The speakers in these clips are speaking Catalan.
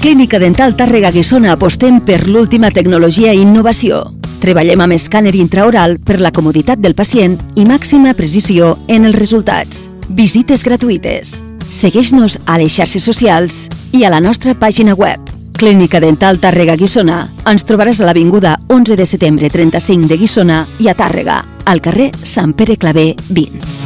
Clínica Dental Tàrrega Guissona apostem per l'última tecnologia i innovació. Treballem amb escàner intraoral per la comoditat del pacient i màxima precisió en els resultats. Visites gratuïtes. Segueix-nos a les xarxes socials i a la nostra pàgina web. Clínica Dental Tàrrega Guissona. Ens trobaràs a l'Avinguda 11 de setembre 35 de Guissona i a Tàrrega, al carrer Sant Pere Clavé 20.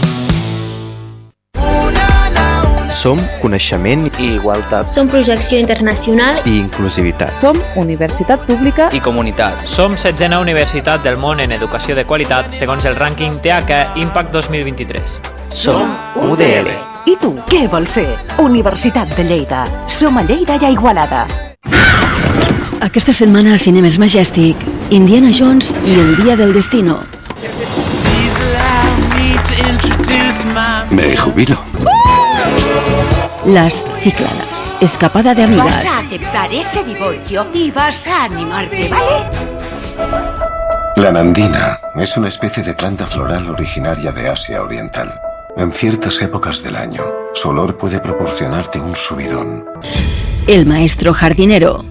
Som coneixement i igualtat Som projecció internacional i inclusivitat. Som universitat pública i comunitat. Som setzena universitat del món en educació de qualitat segons el rànquing TH Impact 2023. Som UDL. I tu, què vols ser? Universitat de Lleida. Som a Lleida i a Igualada. Aquesta setmana a Cinemes Majestic, Indiana Jones i el Dia del Destino. Me jubilo. Las Cícladas, escapada de amigas. Vas a aceptar ese divorcio y vas a animarte, ¿vale? La nandina es una especie de planta floral originaria de Asia Oriental. En ciertas épocas del año, su olor puede proporcionarte un subidón. El maestro jardinero.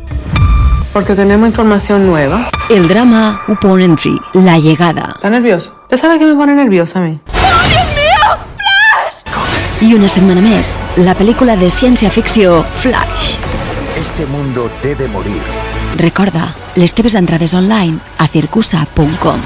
Porque tenemos información nueva. El drama Upon Entry, La llegada. ¿Está nervioso? ¿Usted sabe qué me pone nerviosa a mí? I una setmana més, la pel·lícula de ciència-ficció Flash. Este mundo debe morir. Recorda, les teves entrades online a circusa.com.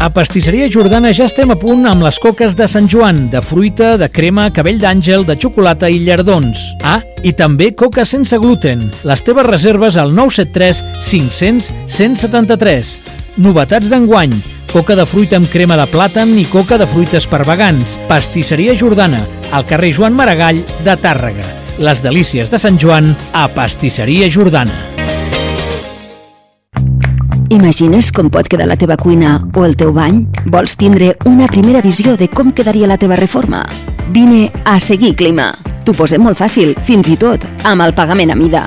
A Pastisseria Jordana ja estem a punt amb les coques de Sant Joan, de fruita, de crema, cabell d'àngel, de xocolata i llardons. Ah, i també coca sense gluten. Les teves reserves al 973 500 173. Novetats d'enguany. Coca de fruita amb crema de plàtan i coca de fruites per vegans. Pastisseria Jordana, al carrer Joan Maragall de Tàrrega. Les delícies de Sant Joan a Pastisseria Jordana. Imagines com pot quedar la teva cuina o el teu bany? Vols tindre una primera visió de com quedaria la teva reforma? Vine a Seguir Clima. T'ho posem molt fàcil, fins i tot amb el pagament a mida.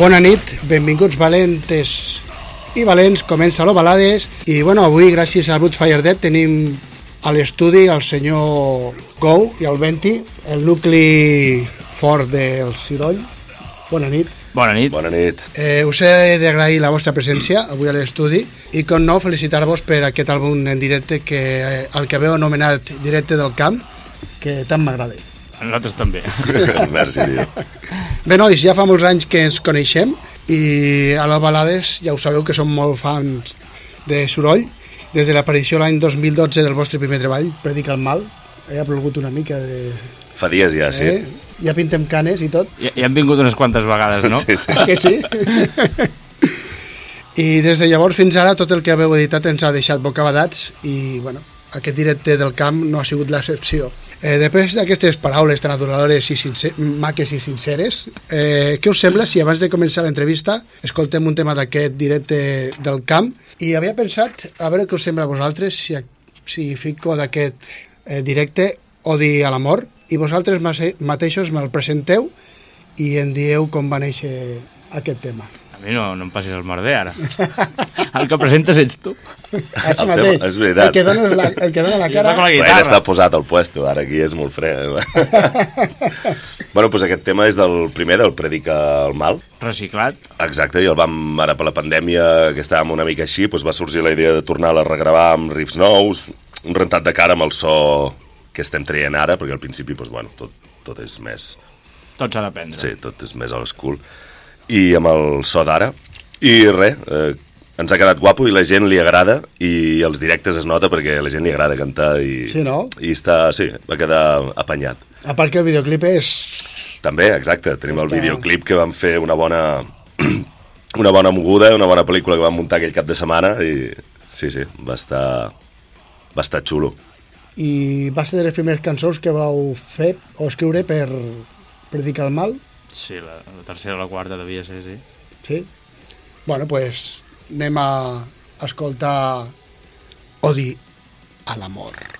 Bona nit, benvinguts valentes i valents, comença l'Ovalades i bueno, avui gràcies a Woodfire Dead tenim a l'estudi el senyor Gou i el Venti, el nucli fort del Ciroll. Bona nit. Bona nit. Bona nit. Eh, us he d'agrair la vostra presència avui a l'estudi i com no felicitar-vos per aquest àlbum en directe que eh, el que veu anomenat Directe del Camp que tant m'agrada. Nosaltres també. Merci, tio. Bé, nois, ja fa molts anys que ens coneixem i a les balades ja ho sabeu que som molt fans de Soroll. Des de l'aparició l'any 2012 del vostre primer treball, Predica el mal, eh, ha plogut una mica de... Fa dies ja, sí. Eh? Ja pintem canes i tot. Ja, ja han vingut unes quantes vegades, no? Sí, sí. Que sí? I des de llavors fins ara tot el que haveu editat ens ha deixat bocabadats i bueno, aquest directe del camp no ha sigut l'excepció. Eh, després d'aquestes paraules tan adoradores i sincer maques i sinceres, eh, què us sembla si abans de començar l'entrevista escoltem un tema d'aquest directe del camp? I havia pensat, a veure què us sembla a vosaltres, si, si fico d'aquest eh, directe Odi a l'amor, i vosaltres mateixos me'l presenteu i em dieu com va néixer aquest tema. A mi no, no em passis el merder, ara. El que presentes ets tu. Això El mateix. és veritat. El que dona la, el que dona la cara... la Ell guitarra. està posat al puesto, ara aquí és molt fred. bueno, doncs aquest tema és del primer, del Predica el mal. Reciclat. Exacte, i el vam, ara per la pandèmia, que estàvem una mica així, doncs va sorgir la idea de tornar a regravar amb riffs nous, un rentat de cara amb el so que estem traient ara, perquè al principi, doncs, bueno, tot, tot és més... Tot s'ha d'aprendre. Sí, tot és més old school. I amb el so d'ara. I res, eh, ens ha quedat guapo i la gent li agrada i els directes es nota perquè a la gent li agrada cantar i, Sí, no? i està, sí, va quedar apanyat. A part que el videoclip és... També, exacte, tenim el Està- videoclip que vam fer una bona una bona moguda, una bona pel·lícula que vam muntar aquell cap de setmana i sí, sí, va estar, va estar xulo. I va ser de les primeres cançons que vau fer o escriure per predicar el mal, Sí, la, la tercera o la quarta devia ser, sí. sí? Bueno, pues anem a escoltar Odi a l'amor.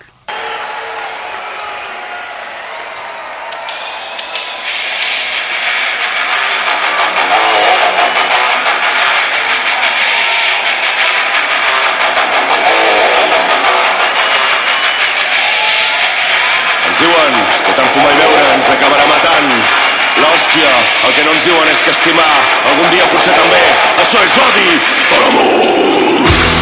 L'hòstia, el que no ens diuen és que estimar algun dia potser també. Això és odi a l'amor.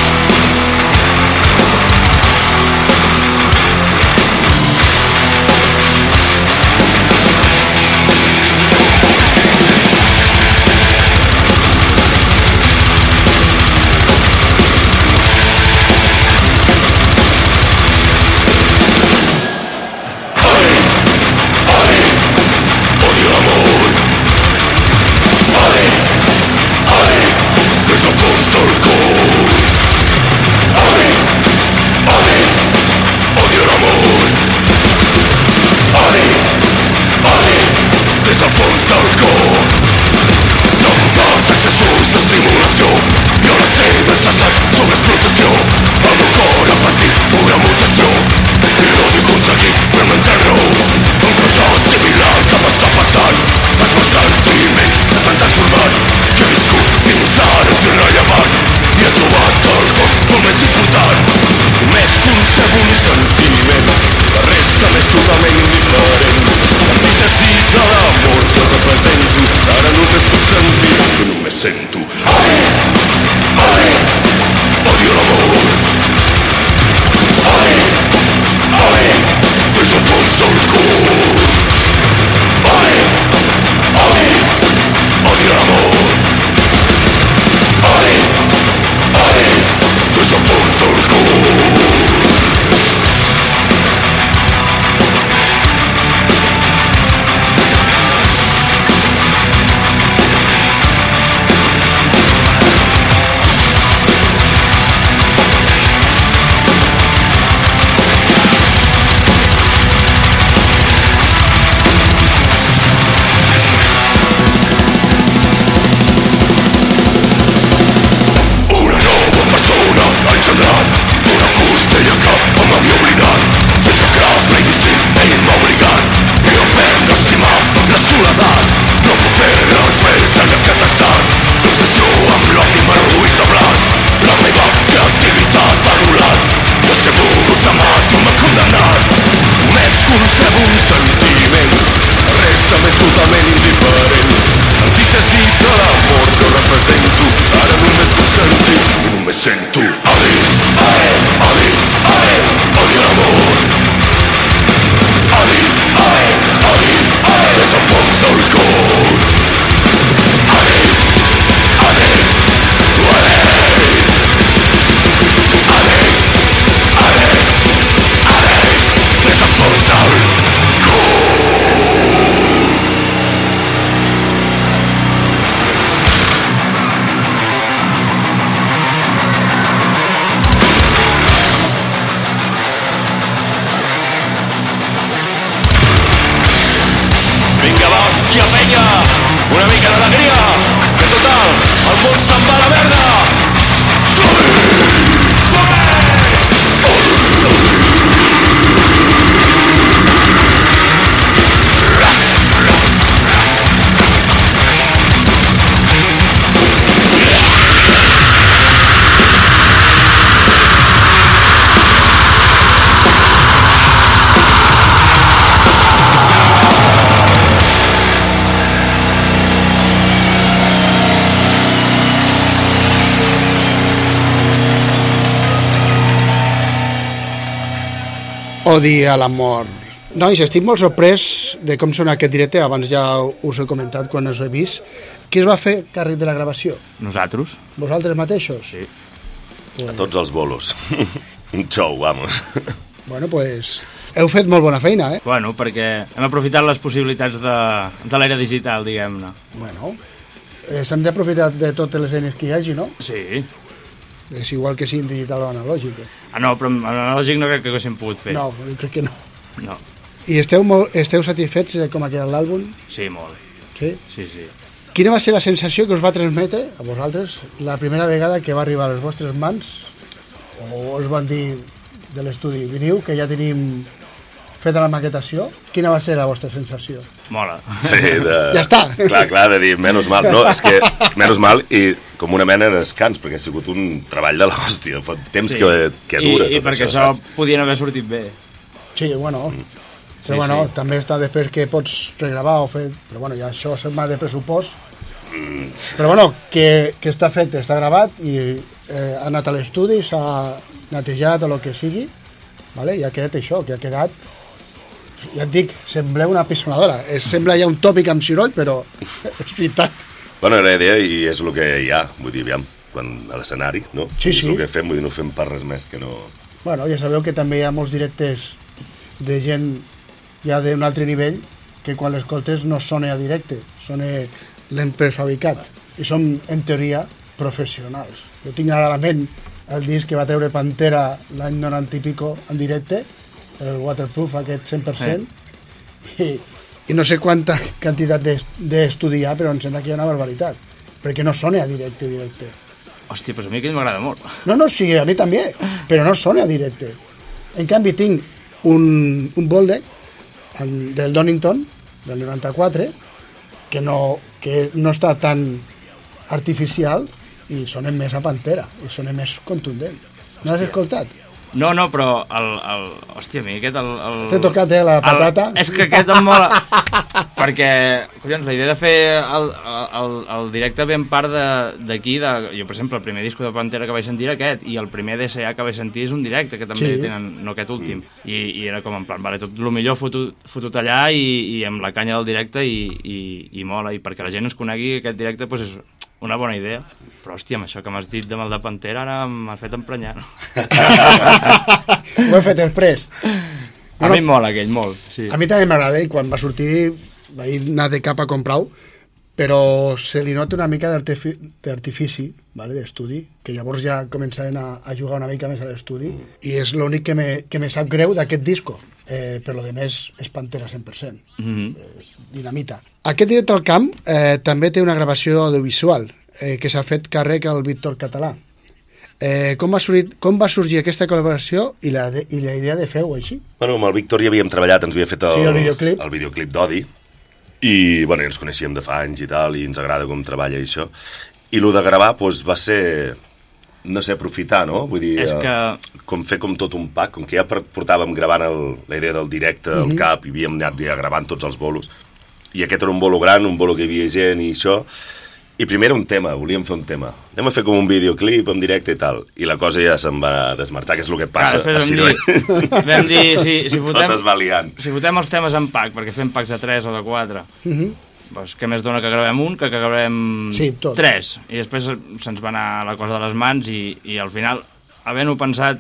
Odi a la mort. Nois, estic molt sorprès de com sona aquest directe, abans ja us he comentat quan us he vist. Qui es va fer càrrec de la gravació? Nosaltres. Vosaltres mateixos? Sí. A tots els bolos. Un show, vamos. Bueno, pues, heu fet molt bona feina, eh? Bueno, perquè hem aprofitat les possibilitats de, de l'era digital, diguem-ne. Bueno, eh, s'han d'aprofitar de totes les eines que hi hagi, no? Sí. És igual que siguin digital o analògic. eh? Ah, no, però analògic no crec que haguéssim pogut fer. No, crec que no. No. I esteu, molt, esteu satisfets de com ha quedat l'àlbum? Sí, molt. Sí? Sí, sí. Quina va ser la sensació que us va transmetre a vosaltres la primera vegada que va arribar a les vostres mans o us van dir de l'estudi, veniu que ja tenim feta la maquetació, quina va ser la vostra sensació? Mola. Sí, de... Ja està. Clar, clar, de dir, menys mal. No, és que, menys mal, i com una mena de descans, perquè ha sigut un treball de l'hòstia, fa temps Sí. que, que dura. I, i perquè això, saps? podien haver sortit bé. Sí, bueno, Sí, però bueno, sí. també està després que pots regravar o fer... Però bueno, ja això se'n va de pressupost. Mm. Però bueno, que, que està fet, està gravat i eh, ha anat a l'estudi, s'ha netejat o el que sigui, vale? i ha quedat això, que ha quedat ja et dic, sembleu una pisonadora. Es sembla ja un tòpic amb ciroll, però és veritat. Bueno, la idea i és el que hi ha, vull dir, aviam, quan a l'escenari, no? Sí, És sí. el que fem, vull dir, no fem per res més que no... Bueno, ja sabeu que també hi ha molts directes de gent ja d'un altre nivell que quan l'escoltes no sona a directe, sona l'hem prefabricat i són, en teoria, professionals. Jo tinc ara a la ment el disc que va treure Pantera l'any 90 i pico en directe, el Waterproof, aquest 100%, i, i no sé quanta quantitat d'es- d'estudi hi ha, però em sembla que hi ha una barbaritat, perquè no sona a directe, directe. Hòstia, doncs a mi aquell m'agrada molt. No, no, sí, a mi també, però no sona a directe. En canvi, tinc un, un Bolde del Donington, del 94, que no, que no està tan artificial i sona més a Pantera, i sona més contundent. No l'has escoltat? No, no, però el... el hòstia, a mi aquest... El, el, T'he tocat, eh, la patata. El, és que aquest em mola... perquè, collons, la idea de fer el, el, el directe ve en part de- d'aquí, de, jo, per exemple, el primer disco de Pantera que vaig sentir era aquest, i el primer DSA que vaig sentir és un directe, que també Sí. tenen, no aquest últim. I, I era com en plan, vale, tot el millor fotut, fotut allà i, i amb la canya del directe i, i, i mola, i perquè la gent ens conegui aquest directe, doncs és una bona idea. Però, hòstia, amb això que m'has dit de mal de Pantera, ara m'has fet emprenyar. No? Ho he fet després. A mi em mola aquell, molt. Sí. A mi també m'agrada i quan va sortir vaig anar de cap a comprar-ho, però se li nota una mica d'artifi- d'artifici, vale, d'estudi, que llavors ja començaven a, a jugar una mica més a l'estudi, i és l'únic que, me, que me sap greu d'aquest disco. Eh, per lo de més és Pantera 100%, Mm -hmm. dinamita. Aquest directe al camp eh, també té una gravació audiovisual eh, que s'ha fet càrrec al Víctor Català. Eh, com, va sorgir, com va sorgir aquesta col·laboració i la, de, i la idea de fer-ho així? Bueno, amb el Víctor ja havíem treballat, ens havia fet el, Sí, el videoclip. el videoclip d'Odi, i bueno, ens coneixíem de fa anys i tal, i ens agrada com treballa i això. I el de gravar doncs, va ser, no sé, aprofitar, no? Vull dir, És eh, que- com fer com tot un pack, com que ja portàvem gravant el, la idea del directe al Mhm. cap i havíem anat ja gravant tots els bolos. I aquest era un bolo gran, un bolo que hi havia gent i això. I primer era un tema, volíem fer un tema. Anem a fer com un videoclip en directe i tal. I la cosa ja se'n va desmarxar, que és el que et passa Clar, a després vam dir, vam dir si, si, fotem, si fotem els temes en pack, perquè fem packs de 3 o de 4, Uh -huh. doncs què més dona que gravem un que que gravem Sí, tot. 3. I després se'ns va anar la cosa de les mans i, i al final, havent-ho pensat,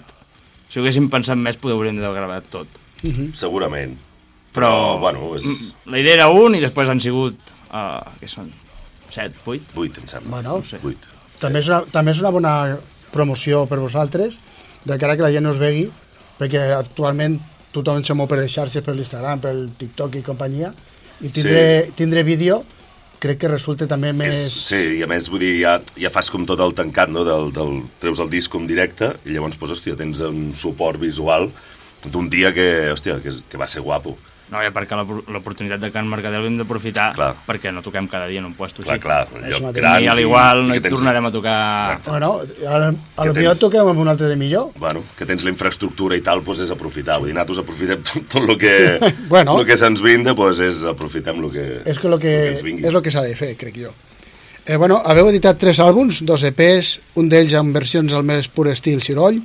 si ho haguéssim pensat més, poder hauríem d'haver gravat tot. Uh -huh. Segurament. Però, bueno, és... la idea era un i després han sigut, uh, què són, 7, 8? 8, em sembla. Bueno, No sé. 8. També és, una, també és una bona promoció per vosaltres, de cara que la gent us vegui, perquè actualment tothom se mou per les xarxes, per l'Instagram, per el TikTok i companyia, i tindre, sí. tindre vídeo crec que resulta també més... És, sí, i a més, vull dir, ja, ja fas com tot el tancat, no?, del, del, treus el disc com directe, i llavors, pues, hòstia, tens un suport visual d'un dia que, hòstia, que, que va ser guapo. No, ja perquè l'opor- l'oportunitat de Can Mercadel l'hem d'aprofitar perquè no toquem cada dia en un puesto Clar, així. clar, un lloc I gran, al sí, igual no i hi tens- tornarem a tocar... Bueno, a, a lo tens- millor toquem amb un altre de millor. Bueno, que tens la infraestructura i tal, doncs és aprofitar. Vull dir, nosaltres aprofitem tot, tot el que, Bueno. el que se'ns vinda, doncs és aprofitem el que, És que lo que, ens vingui. és el que s'ha de fer, crec jo. Eh, bueno, haveu editat tres àlbums, dos EPs, un d'ells amb versions al més pur estil Ciroll,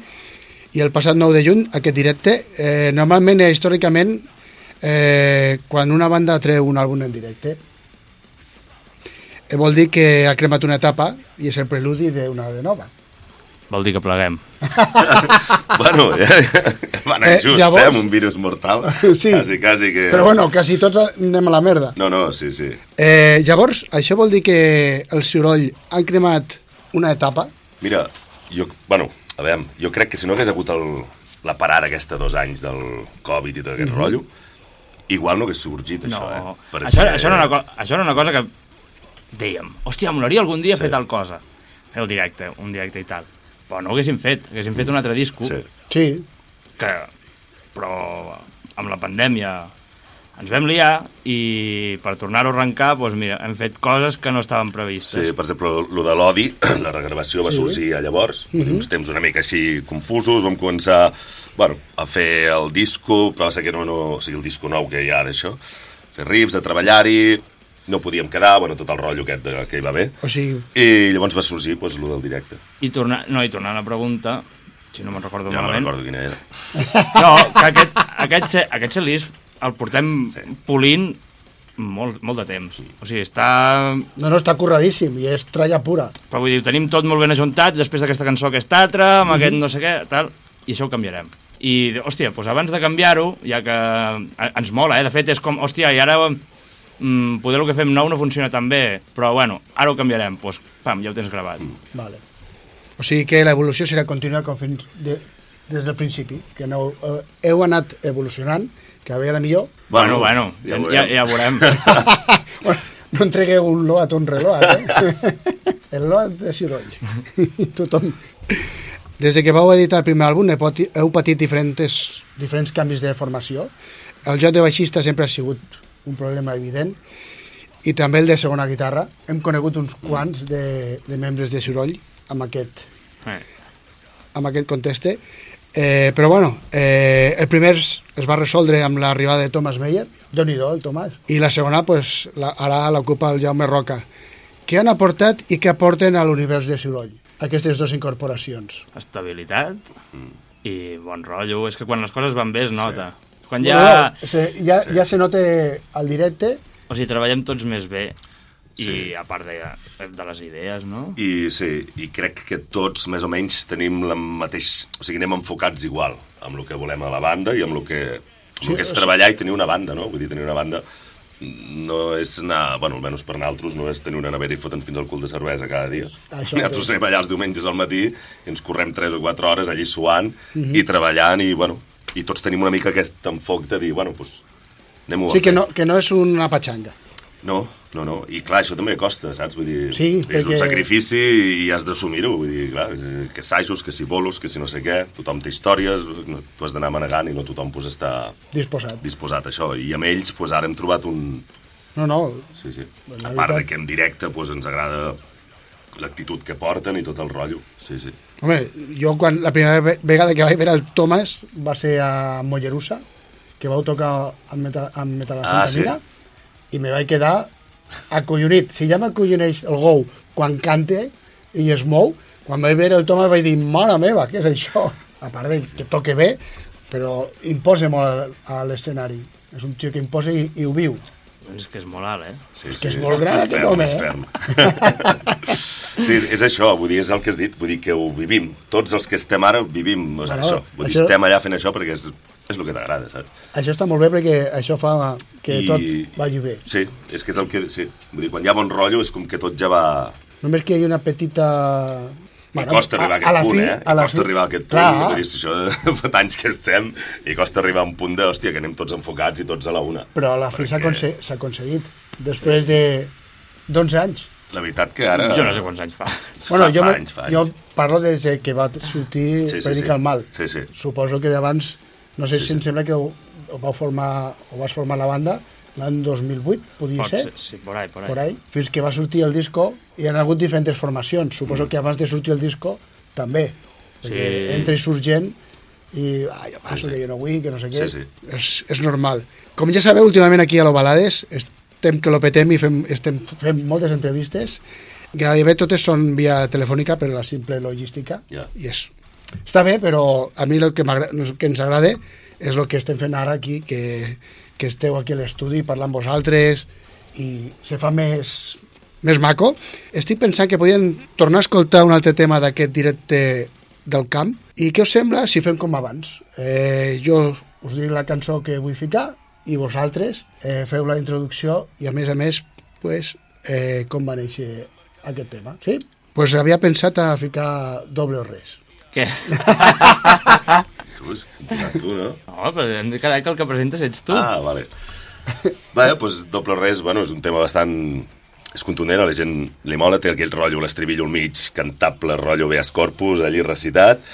i el passat 9 de juny, aquest directe, eh, normalment, eh, històricament, eh, quan una banda treu un àlbum en directe, eh, vol dir que ha cremat una etapa i és el preludi d'una de nova. Vol dir que pleguem. bueno, ja, va anar Eh, just, llavors- eh, amb un virus mortal. Sí. Quasi, quasi que... Però bueno, quasi tots anem a la merda. No, no, sí, sí. Eh, llavors, això vol dir que el soroll han cremat una etapa? Mira, jo, bueno, a veure, jo crec que si no hagués hagut el, la parada aquesta dos anys del Covid i tot aquest Mhm. rotllo, igual no hagués sorgit això, No, eh? això, això, era una això era una cosa que dèiem, hòstia, molaria algun dia sí. fer tal cosa. Fer el directe, un directe i tal. Però no ho haguéssim fet, haguéssim fet un altre disco. Sí. Sí. Que, però amb la pandèmia ens vam liar i per tornar-ho a arrencar, doncs mira, hem fet coses que no estaven previstes. Sí, per exemple, el de l'Odi, la regravació va Sí. sorgir a llavors, mm. -hmm. uns temps una mica així confusos, vam començar bueno, a fer el disco, però va ser que no, no, o sigui, el disco nou que hi ha d'això, fer riffs, a treballar-hi, no podíem quedar, bueno, tot el rotllo aquest de, que hi va haver, O sigui, i llavors va sorgir doncs, el del directe. I tornar, no, i tornant a la pregunta, si no me'n recordo Ja no malament... recordo quina era. No, que aquest, aquest, aquest celís el portem sí. polint molt, molt de temps. O sigui, està... No, no, està curradíssim i és tralla pura. Però vull dir, tenim tot molt ben ajuntat, després d'aquesta cançó aquesta altra, amb Mhm. aquest no sé què, tal, i això ho canviarem. I, hòstia, doncs abans de canviar-ho, ja que eh, ens mola, eh? De fet, és com, hòstia, i ara mm, poder el que fem nou no funciona tan bé, però bueno, ara ho canviarem, doncs, pam, ja ho tens gravat. Vale. O sigui que l'evolució serà continuar com fins de, des del principi, que no, eh, heu anat evolucionant, cada vegada millor. Bueno, bueno, ja, ja, ja veurem. No entregueu un loat o un reloat, eh? el loat de soroll. Tothom... Des de que vau editar el primer àlbum heu pati- heu patit diferents, diferents canvis de formació. El joc de baixista sempre ha sigut un problema evident i també el de segona guitarra. Hem conegut uns quants de, de membres de soroll amb aquest, Eh. amb aquest context. Eh, però bueno, eh, el primer es, va resoldre amb l'arribada de Thomas Meyer, déu nhi el Tomàs, i la segona pues, la, ara l'ocupa el Jaume Roca. Què han aportat i què aporten a l'univers de Soroll, aquestes dues incorporacions? Estabilitat i bon rotllo. És que quan les coses van bé es nota. Sí. Quan ja... no, se, ja, sí. ja se nota al directe O sigui, treballem tots més bé. Sí. I a part de, de les idees, no? I sí, i crec que tots més o menys tenim la mateix... O sigui, anem enfocats igual amb el que volem a la banda i amb el que, amb Sí, el que és o treballar i tenir una banda, no? Vull dir, tenir una banda no és anar, bueno, almenys per nosaltres, no és tenir una nevera i foten fins al cul de cervesa cada dia. Això nosaltres anem allà els diumenges al matí i ens correm 3 o 4 hores allí suant Mhm. i treballant i, bueno, i tots tenim una mica aquest enfoc de dir, bueno, doncs, anem-ho a Sí, que fer. no, que no és una patxanga. No, no, no. I clar, això també costa, saps? Vull dir, Sí, és perquè- un sacrifici i has d'assumir-ho. Vull dir, clar, és- que assajos, que si bolos, que si no sé què, tothom té històries, no, tu has d'anar manegant i no tothom pues, està Disposat. disposat això. I amb ells pues, ara hem trobat un... No, no, Sí, sí. A part de que en directe pues, ens agrada l'actitud que porten i tot el rotllo. Sí, sí. Home, jo quan la primera ve- vegada que vaig veure el Thomas va ser a Mollerussa, que vau tocar amb, meta, amb Metal Ah, sí? I me vaig quedar acollonit. Si ja m'acolloneix el Gou quan cante i es mou, quan vaig veure el Thomas vaig dir, mare meva, què és això? A part de que toque bé, però imposa molt a l'escenari. És un tio que imposa i, i ho viu. És que és molt alt, eh? Sí, És que és molt gran, aquest home, eh? sí, és, és això, vull dir, és el que has dit, vull dir que ho vivim. Tots els que estem ara vivim o sigui, Bueno, això. Vull dir, això- estem allà fent això perquè és, és el que t'agrada, saps? Això està molt bé perquè això fa que I- tot vagi bé. Sí, és que és el que... Sí. Vull dir, quan hi ha bon rotllo és com que tot ja va... Només que hi ha una petita... I costa arribar a aquest la punt, fi- eh? a I la costa fi- arribar a aquest punt. Clar. Vull dir, si això fa anys que estem i costa arribar a un punt de, hòstia, que anem tots enfocats i tots a la una. Però a la fi s'ha aconse- s'ha aconseguit. Després de 11 anys. La veritat que ara... Jo no sé quants anys fa. Bueno, fa, jo, fa me- anys, fa anys. jo parlo des de que va sortir Sí, sí, Predica sí. el mal. Sí, sí. Suposo que d'abans, no sé Sí, si em sí. sembla que ho, ho, vau formar, ho vas formar la banda l'any 2008, podia Pot ser, ser, sí, por ahí, por ahí. por ahí, fins que va sortir el disco i han hagut diferents formacions. Suposo que abans de sortir el disco també. Sí. Entra i surt gent i ah, jo passo, Sí, sí. que jo no vull, que no sé què. Sí, sí. És, és normal. Com ja sabeu, últimament aquí a l'Ovalades estem que lo petem i fem, estem fent moltes entrevistes. Gairebé totes són via telefònica per la simple logística Ja. i és està bé, però a mi el que, el que ens agrada és el que estem fent ara aquí, que, que esteu aquí a l'estudi parlant amb vosaltres i se fa més, més maco. Estic pensant que podien tornar a escoltar un altre tema d'aquest directe del camp i què us sembla si fem com abans? Eh, jo us dic la cançó que vull ficar i vosaltres eh, feu la introducció i a més a més pues, eh, com va néixer aquest tema. Sí? Pues havia pensat a ficar doble o res. Què? Tu, és tu, no? No, però hem de quedar que el que presentes ets tu. Ah, vale. Bé, doncs doble res, bueno, és un tema bastant... És contundent, a la gent li mola, té aquell rotllo, l'estribillo al mig, cantable, rotllo Beas Corpus, allí recitat.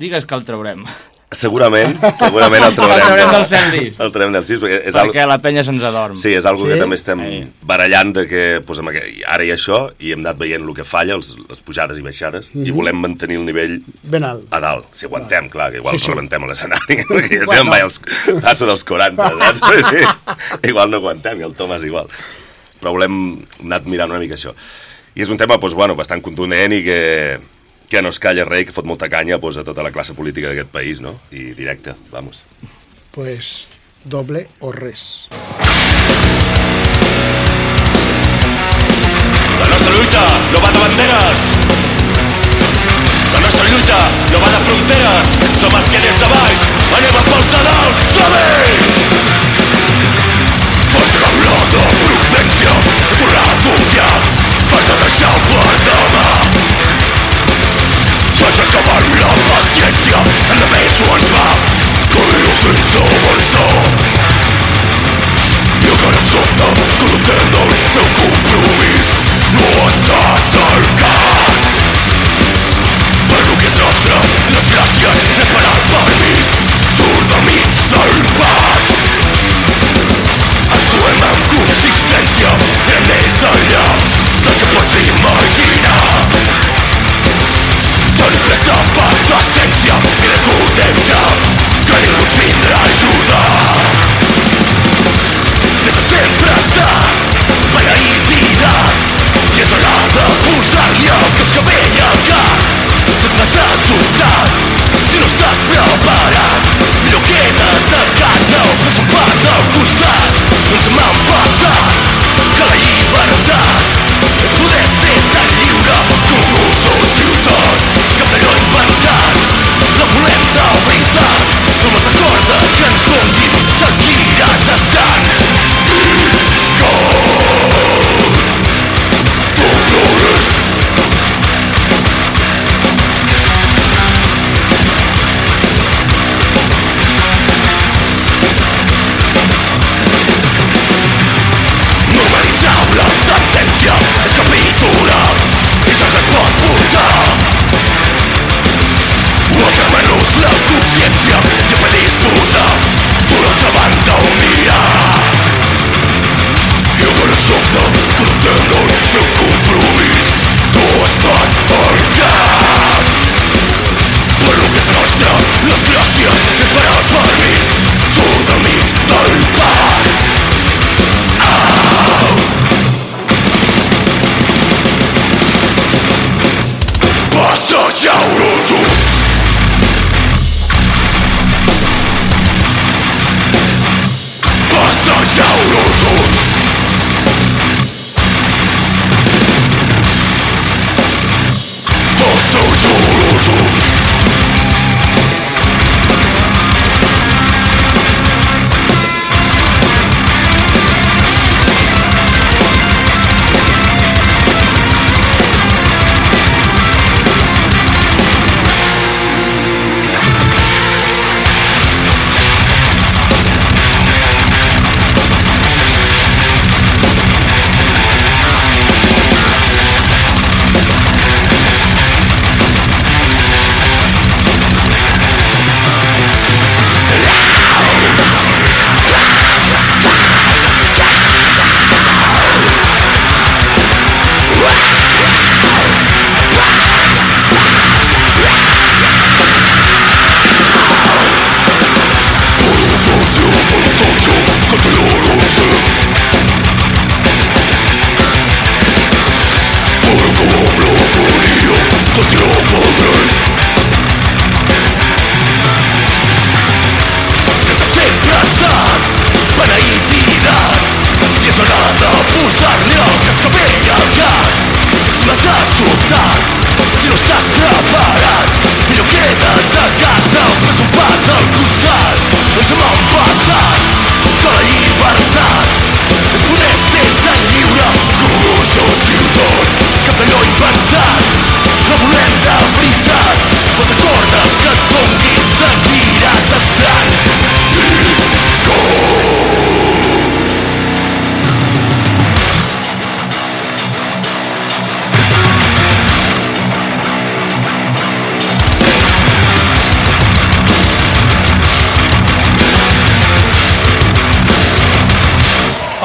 Digues que el traurem. Segurament, segurament el trobarem. El traurem del cel disc. El traurem del sis, perquè és Perquè la penya se'ns adorm. Sí, és algo Sí? que també estem Sí. barallant de que pues, amb aquest, ara hi ha això i hem anat veient el que falla, els, les pujades i baixades, i Mhm. volem mantenir el nivell Ben alt. a dalt. Si aguantem, clar, que igual Sí, sí, rebentem a l'escenari, perquè ja Bueno. tenen els, passa dels 40, saps? Vull dir, igual no aguantem, i el Thomas igual. Però volem anar mirant una mica això. I és un tema, doncs, bueno, bastant contundent i que, que no es calla res, que fot molta canya doncs, a tota la classe política d'aquest país, no? I directe, vamos. Pues doble o res. La nostra lluita no va de banderes. La nostra lluita no va de fronteres. Som els que des de baix anem a pels a dalt. Som-hi! Força com l'oda, prudència, tornar a confiar. Vas a deixar per Sense acabar la paciència, en la més ens va. Correu sense avançar. I encara em sobta que l'entenc del teu compromís no estàs al cap. Per lo que és nostre, les gràcies és per al permís. Surt del mig del pas. Actuem amb consistència, anem més enllà del que pots imaginar. Tenim pressa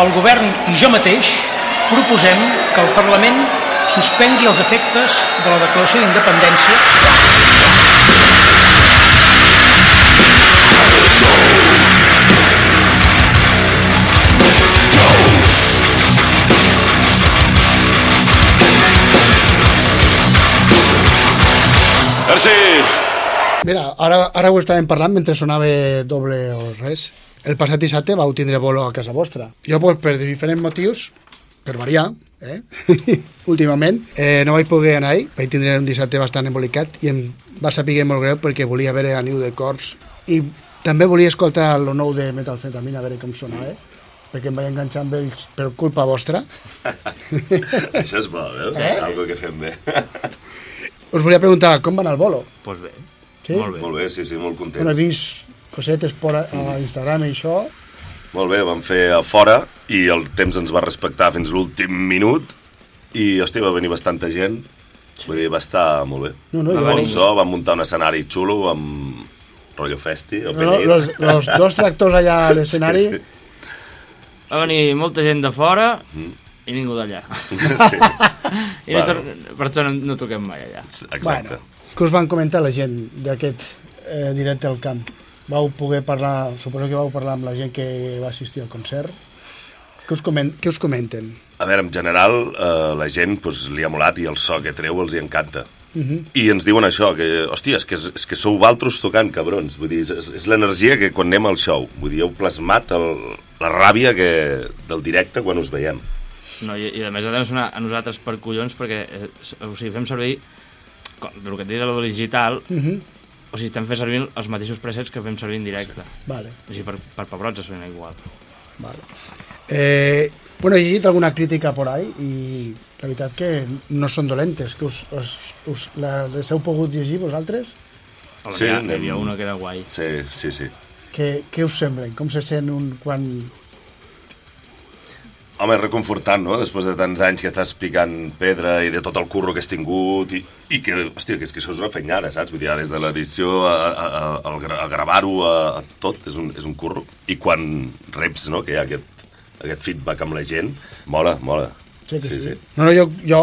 el govern i jo mateix proposem que el Parlament suspengui els efectes de la declaració d'independència Merci. Mira, ara, ara ho estàvem parlant mentre sonava doble o res. El passat dissabte vau tindre bolo a casa vostra. Jo, pues, per diferents motius, per variar, eh? últimament, eh, no vaig poder anar ahir, vaig tindre un dissabte bastant embolicat i em va saber molt greu perquè volia veure a Niu de Cors i també volia escoltar el nou de Metalfetamina a veure com sonava, eh? perquè em vaig enganxar amb ells per culpa vostra. Això és bo, veus? Eh? Algo que fem bé. Us volia preguntar, com va anar el bolo? Doncs pues bé. Sí? Molt bé. Molt bé, sí, sí, molt contents. Bueno, he vist cosetes por a, a Instagram i això. Molt bé, vam fer a fora i el temps ens va respectar fins l'últim minut i, hòstia, va venir bastanta gent. Vull dir, va estar molt bé. No, no, va bon so, vam muntar un escenari xulo amb rotllo festi, el No, Penyit. los, los dos tractors allà a l'escenari. Sí, sí. Va venir molta gent de fora i ningú d'allà. Sí. I no, Bueno. tor- per això no, no toquem mai allà. Exacte. Què us van comentar la gent d'aquest eh, directe al camp? Vau poder parlar, suposo que vau parlar amb la gent que va assistir al concert. Què us, comen què us comenten? A veure, en general, eh, la gent pues, li ha molat i el so que treu els hi encanta. Uh -huh. I ens diuen això, que, hòstia, és que, és que sou valtros tocant, cabrons. Vull dir, és, és l'energia que quan anem al show. Vull dir, heu plasmat el, la ràbia que, del directe quan us veiem. No, i, i a més a més a nosaltres per collons perquè eh, o sigui, fem servir com, del que et dic de lo digital Uh -huh. O sigui, estem fent servir els mateixos presets que fem servir en directe Vale. o sigui, per, per pebrots es sona igual Vale. Eh, bueno, he llegit alguna crítica por ahí i la veritat que no són dolentes, que us, us, us la, les heu pogut llegir vosaltres? Sí, hi, ha, hi havia una que era guai Sí, sí, sí. Què, què us semblen? Com se sent un quan... Home, és reconfortant, no?, després de tants anys que estàs picant pedra i de tot el curro que has tingut i, i que, hòstia, que és que això és una feinyada, saps? Vull dir, des de l'edició a, a, a, a, gra- a gravar-ho a, a tot, és un, és un curro. I quan reps, no?, que hi ha aquest, aquest feedback amb la gent, mola, mola. Sí, que sí. sí. No, no, jo, jo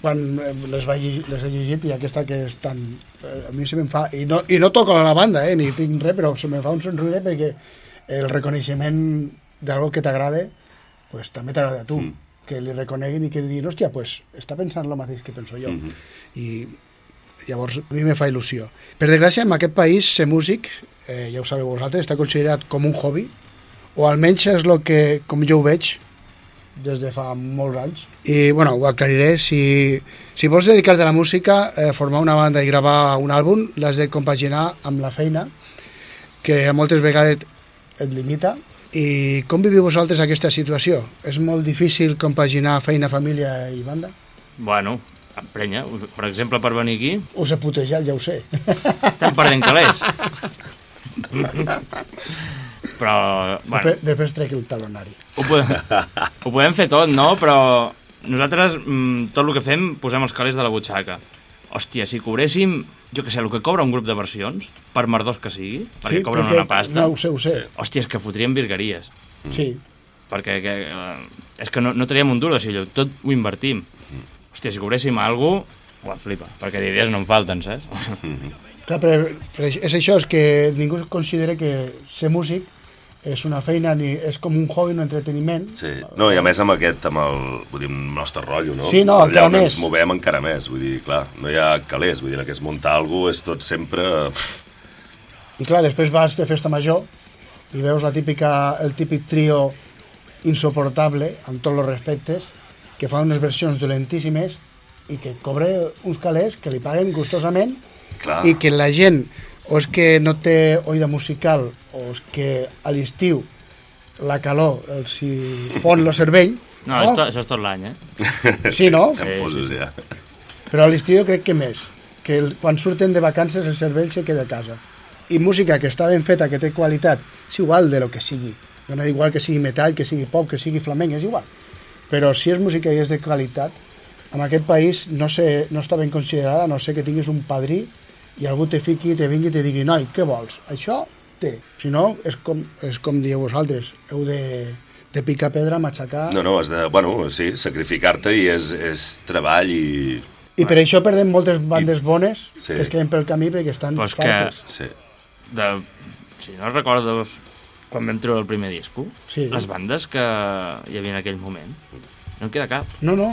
quan eh, les, vaig, les he llegit i aquesta que és tan... eh, A mi se me'n fa... I no, I no toco la banda, eh, ni tinc res, però se me'n fa un somriure perquè el reconeixement d'algo que t'agrada, pues, també t'agrada a tu. Mm. Que li reconeguin i que diguin, hòstia, pues, està pensant el mateix que penso jo. Mm -hmm. I llavors a mi me fa il·lusió. Per desgràcia, en aquest país, ser músic, eh, ja ho sabeu vosaltres, està considerat com un hobby, o almenys és el que, com jo ho veig, des de fa molts anys. I, bueno, ho aclariré. Si, si vols dedicar-te a la música, eh, formar una banda i gravar un àlbum, l'has de compaginar amb la feina, que moltes vegades et limita. I com viviu vosaltres aquesta situació? És molt difícil compaginar feina, família i banda? bueno, emprenya, per exemple per venir aquí Us he putejat, ja ho sé. estem perdent calés però, bueno, Després, després trec el talonari. ho podem, ho podem fer tot, no? Però nosaltres, mm, tot el que fem, posem els calés de la butxaca. Hòstia, si cobréssim, jo que sé, el que cobra un grup de versions, per merdós que sigui, perquè Sí, cobren perquè- una pasta... no, ho sé, ho sé. Hòstia, és que fotríem virgueries. Sí. Perquè que, eh, és que no, no traiem un duro, si allò, tot ho invertim. Hòstia, si cobréssim alguna cosa, ho flipa, perquè d'idees no en falten, saps? Clar, però, però és això, és que ningú considera que ser músic és una feina, ni és com un hobby, un entreteniment. Sí. No, i a més amb aquest, amb el, vull dir, el nostre rotllo, no? Sí, no, Allà encara on més. ens movem encara més, vull dir, clar, no hi ha calés, vull dir, que és muntar alguna cosa és tot sempre... I clar, després vas de festa major i veus la típica, el típic trio insoportable, amb tots els respectes, que fa unes versions dolentíssimes i que cobre uns calés que li paguen gustosament Clar. i que la gent o és que no té oïda musical o és que a l'estiu la calor els hi fon el cervell No, això, això és tot l'any, eh? Sí, no? Estem Sí, fosos, sí, sí. ja. Però a l'estiu crec que més, que el, quan surten de vacances el cervell se queda a casa. I música que està ben feta, que té qualitat, és igual de lo que sigui. Dona igual que sigui metall, que sigui pop, que sigui flamenc, és igual. Però si és música i és de qualitat, en aquest país no, sé, no està ben considerada, no sé que tinguis un padrí i algú te fiqui, te vingui i te digui noi, què vols? Això té. Si no, és com, és com dieu vosaltres, heu de de picar pedra, matxacar... No, no, has de, bueno, sí, sacrificar-te i és, és treball i... I per això perdem moltes bandes bones Sí. que es queden pel camí perquè estan és que. Sí. de, si no recordo quan vam treure el primer disco, Sí. les bandes que hi havia en aquell moment, no en queda cap. No, no.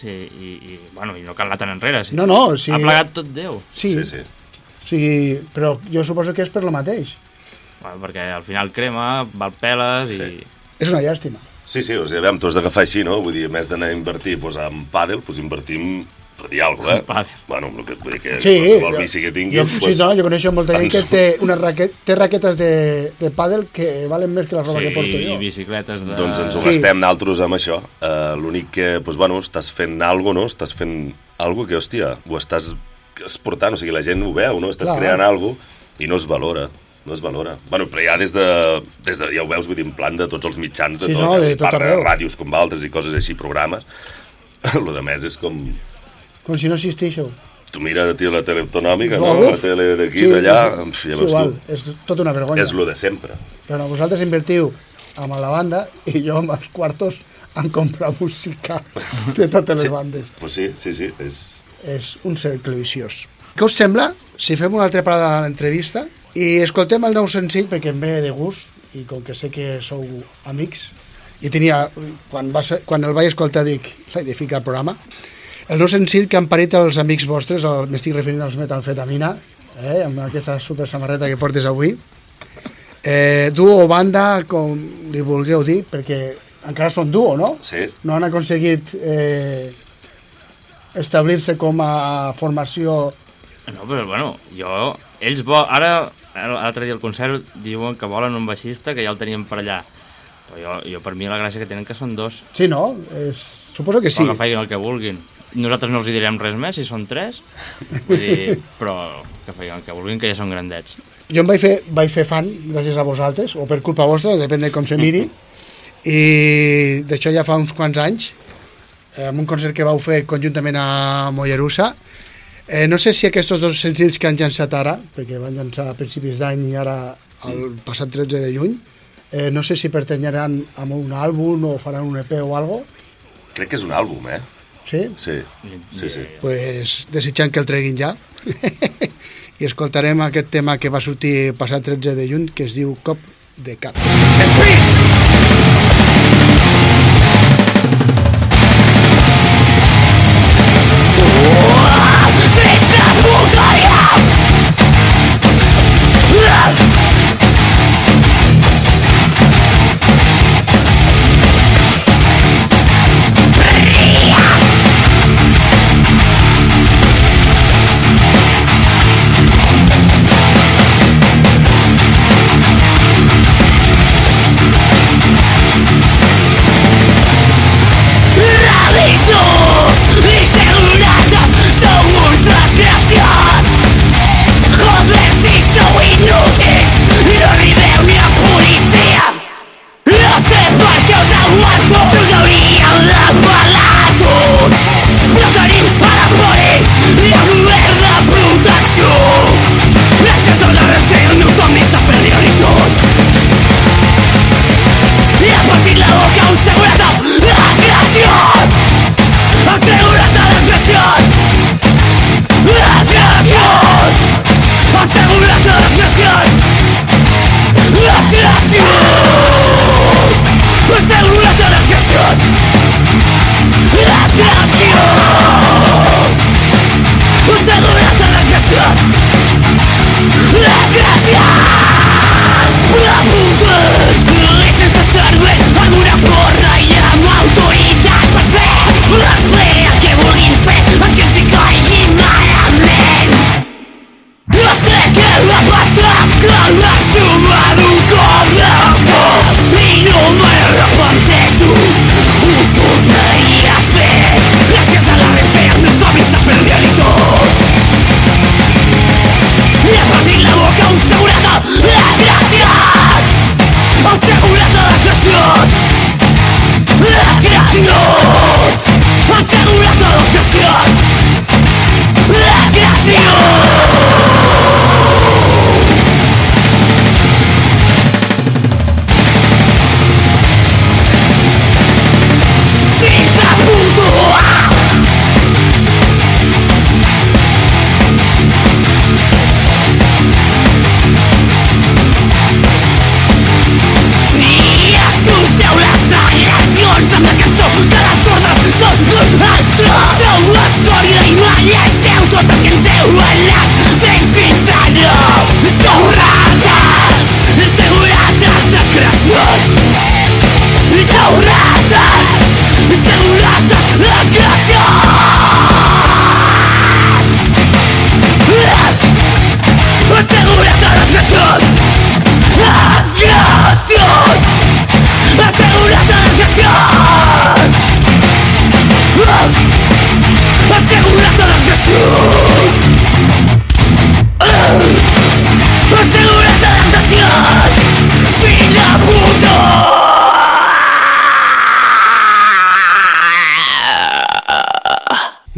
Sí, i, i, bueno, i no cal anar tan enrere. Sí. No, no, sí. Ha plegat tot Déu. Sí. Sí, sí. Sí, però jo suposo que és per lo mateix. Bueno, perquè al final crema, val peles i... És una llàstima. Sí, sí, o sigui, aviam, tu has d'agafar així, no? Vull dir, a més d'anar a invertir pues, en pàdel, pues, invertim per dir alguna cosa, eh? Pàdel. Bueno, que, vull dir que Sí, qualsevol jo- bici que Jo, tinguis... sí, no, jo coneixo molta gent que té, una raquet, té raquetes de, de pàdel que valen més que la roba Sí, que porto jo. i bicicletes de... Doncs ens ho Sí. gastem naltros amb això. Uh, L'únic que, doncs, bueno, estàs fent algo, no? Estàs fent algo que, hòstia, ho estàs exportant, o sigui, la gent ho veu, no? Estàs Clar. creant algo i no es valora no es valora. Bueno, però ja des de, des de, ja ho veus, vull dir, en plan de tots els mitjans, de Sí, tot, no, de tot arreu. ràdios com altres i coses així, programes. Lo de més és com... Com si no existeixo. Tu mira tio, la tele autonòmica, Uf. no? La tele d'aquí, Sí, d'allà, és- ja veus igual, tu. és tota una vergonya. És lo de sempre. Però no, vosaltres invertiu amb la banda i jo amb els quartos en comprar música de totes les Sí. bandes. Pues sí, sí, sí, és... És un cercle viciós. Què us sembla si fem una altra parada de l'entrevista i escoltem el nou senzill perquè em ve de gust i com que sé que sou amics i tenia, quan, va ser, quan el vaig escoltar dic, l'he de ficar al programa el nou senzill que han parit els amics vostres, el- m'estic referint als Metalfetamina eh, amb aquesta super samarreta que portes avui eh, duo o banda com li vulgueu dir perquè encara són duo, no? Sí. no han aconseguit eh, establir-se com a formació No, però bueno, jo... Ells vol... Ara, l'altre dia al concert, diuen que volen un baixista, que ja el teníem per allà. Però jo, jo per mi la gràcia que tenen que són dos. Sí, no? És... Suposo que sí. O que facin el que vulguin. Nosaltres no els hi direm res més, si són tres, vull dir, però que facin el que vulguin, que ja són grandets. Jo em vaig fer, vaig fer fan gràcies a vosaltres, o per culpa vostra, depèn de com se miri, i d'això ja fa uns quants anys, amb un concert que vau fer conjuntament a Mollerussa. Eh, no sé si aquests dos senzills que han llançat ara, perquè van llançar a principis d'any i ara el passat 13 de juny, eh, no sé si pertanyaran a un àlbum o faran un EP o algo, Crec que és un àlbum, eh? sí? Sí, sí, sí. pues, desitjant que el treguin ja i escoltarem aquest tema que va sortir passat 13 de juny que es diu Cop de Cap Thank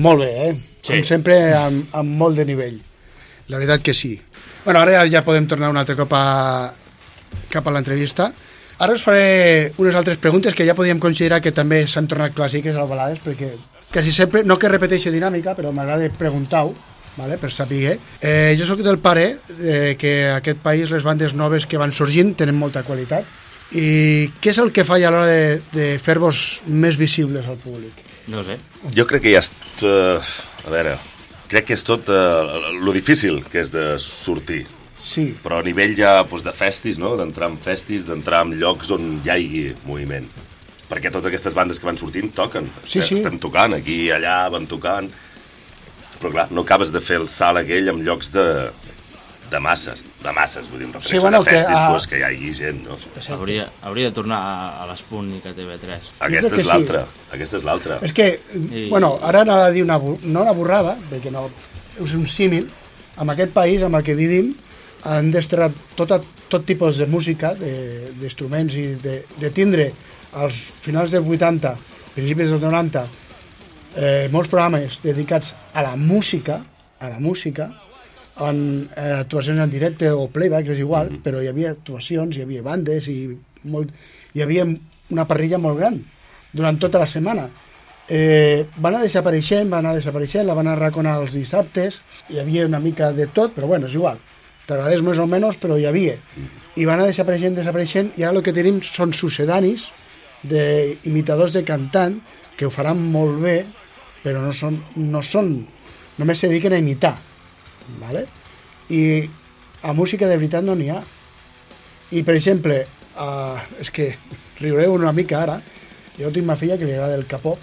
Molt bé, eh? Sí. Com sempre, amb, amb molt de nivell. La veritat que sí. Bueno, ara ja, podem tornar un altre cop a, cap a l'entrevista. Ara us faré unes altres preguntes que ja podríem considerar que també s'han tornat clàssiques a vegades, perquè quasi sempre, no que repeteixi dinàmica, però m'agrada preguntar-ho, vale, per saber. Eh, jo sóc del pare eh, que a aquest país les bandes noves que van sorgint tenen molta qualitat. I què és el que falla a l'hora de, de fer-vos més visibles al públic? No sé. Jo crec que ja. Uh, a veure, crec que és tot uh, lo difícil que és de sortir. Sí. Però a nivell ja doncs, de festis, no? d'entrar en festis, d'entrar en llocs on hi hagi moviment. Perquè totes aquestes bandes que van sortint toquen. Sí, sí. Estem tocant, aquí i allà van tocant. Però clar, no acabes de fer el salt aquell en llocs de, de masses. De masses, vull dir, em refereixo Sí, bueno, a festis, que, ah, pues, que hi hagi gent, no? Hauria, hauria de tornar a, a l'Sputnik a TV3. Aquesta que és l'altra, aquesta és l'altra. És que, bueno, ara anava a dir una, no una borrada, perquè no, és un símil, amb aquest país amb el que vivim han d'estrenar tot, tot tipus de música, de- d'instruments i de, de tindre als finals dels 80, principis dels 90, eh, molts programes dedicats a la música, a la música, en eh, actuacions en directe o playback, és igual, mm -hmm. però hi havia actuacions, hi havia bandes i molt, hi havia una parrilla molt gran durant tota la setmana. Eh, va anar desapareixent, va anar desapareixent, la van arraconar els dissabtes, hi havia una mica de tot, però bueno, és igual. T'agradés més o menys, però hi havia. I va anar desapareixent, desapareixent, i ara el que tenim són sucedanis d'imitadors de cantant que ho faran molt bé, però no són, no són només se dediquen a imitar ¿vale? i a música de veritat no n'hi ha i per exemple uh, és que riureu una mica ara jo tinc una filla que li agrada el K-pop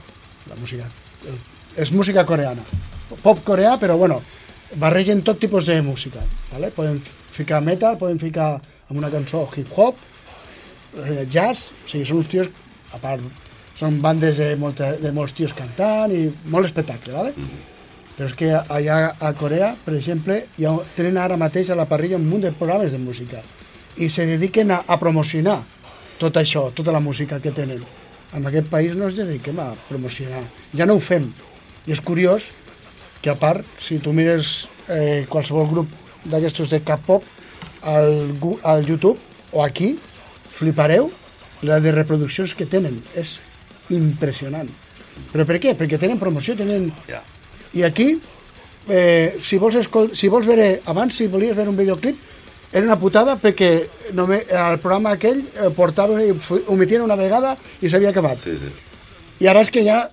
la música el, és música coreana pop coreà però bueno barregen tot tipus de música ¿vale? poden ficar metal, poden ficar amb una cançó hip-hop eh, jazz, o sigui, són uns tios a part, són bandes de, molta, de molts tios cantant i molt espectacle, ¿vale? Però és que allà a Corea, per exemple, hi ha, tenen ara mateix a la parrilla un munt de programes de música i se dediquen a, a promocionar tot això, tota la música que tenen. En aquest país no ens dediquem a promocionar. Ja no ho fem. I és curiós que a part, si tu mires eh, qualsevol grup d'aquestos de K-pop al, al YouTube o aquí, flipareu la de reproduccions que tenen. És impressionant. Però per què? Perquè tenen promoció, tenen... Ja. I aquí, eh, si, vols escol... si vols veure, abans si volies veure un videoclip, era una putada perquè només, el programa aquell eh, portava, fu- omitien una vegada i s'havia acabat. Sí, sí. I ara és que ja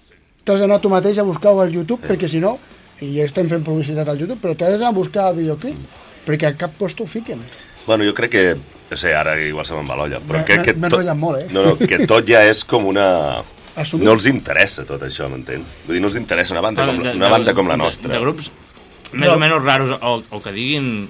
t'has d'anar tu mateix a buscar-ho al YouTube, perquè si no, i ja estem fent publicitat al YouTube, però t'has d'anar a buscar el videoclip, perquè a cap post ho fiquen. Bueno, jo crec que... No sé, ara igual se me'n va l'olla, però que... m'he enrotllat molt, eh? No, no, que tot ja és com una... Assumit. No els interessa tot això, m'entens? Vull dir, no els interessa una banda, com, la- una banda com la de- nostra. De, grups més o menys raros o, o que diguin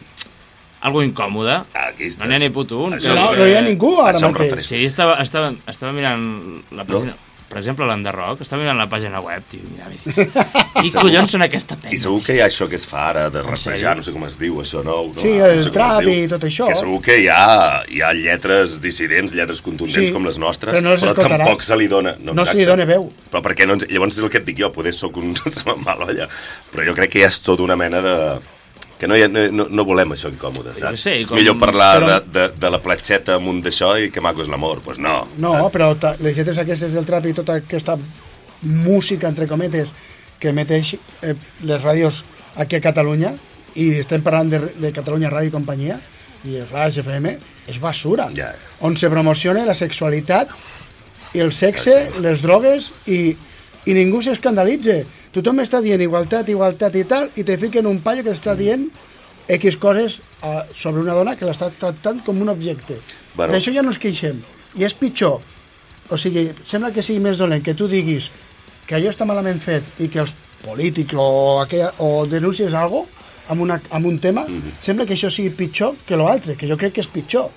algo incòmode. Aquí no n'hi ha ni puto un. Això- No, no hi ha ningú ara mateix. Sí, estava, estava, estava mirant la pàgina... Per exemple, l'Enderrock, estava mirant la pàgina web, tio, mira, segur- collons són aquesta penya? I segur que hi ha això que es fa ara, de rapejar, no sé com es diu, això nou. No? Sí, no el sé com es trap i tot això. Que segur que hi ha, hi ha lletres dissidents, lletres contundents Sí, com les nostres, però no les escoltaràs. tampoc se li dona... No se li dona veu. Però per què no ens... Llavors és el que et dic jo, poder sóc un... se me'n va l'olla. Però jo crec que ja és tot una mena de... Que no, ha, no, no volem això incòmode, saps? és com- millor parlar Però- de, de, de la platxeta amunt d'això i que maco és l'amor. Doncs pues no. No, però ta- les lletres aquestes del trap i tota aquesta música, entre cometes, que meteix eh, les ràdios aquí a Catalunya, i estem parlant de, de Catalunya Ràdio i Companyia, i el Flash FM, és basura. Ja. On se promociona la sexualitat, i el sexe, les drogues, i, i ningú s'escandalitza. Tothom està dient igualtat, igualtat i tal, i te fiquen un paio que està dient X coses a, sobre una dona que l'està tractant com un objecte. Bueno. D'això ja no ens queixem. I és pitjor o sigui, sembla que sigui més dolent que tu diguis que allò està malament fet i que els polítics o, aquella, o denuncies algo amb, una, amb un tema, mm -hmm. sembla que això sigui pitjor que l'altre, que jo crec que és pitjor.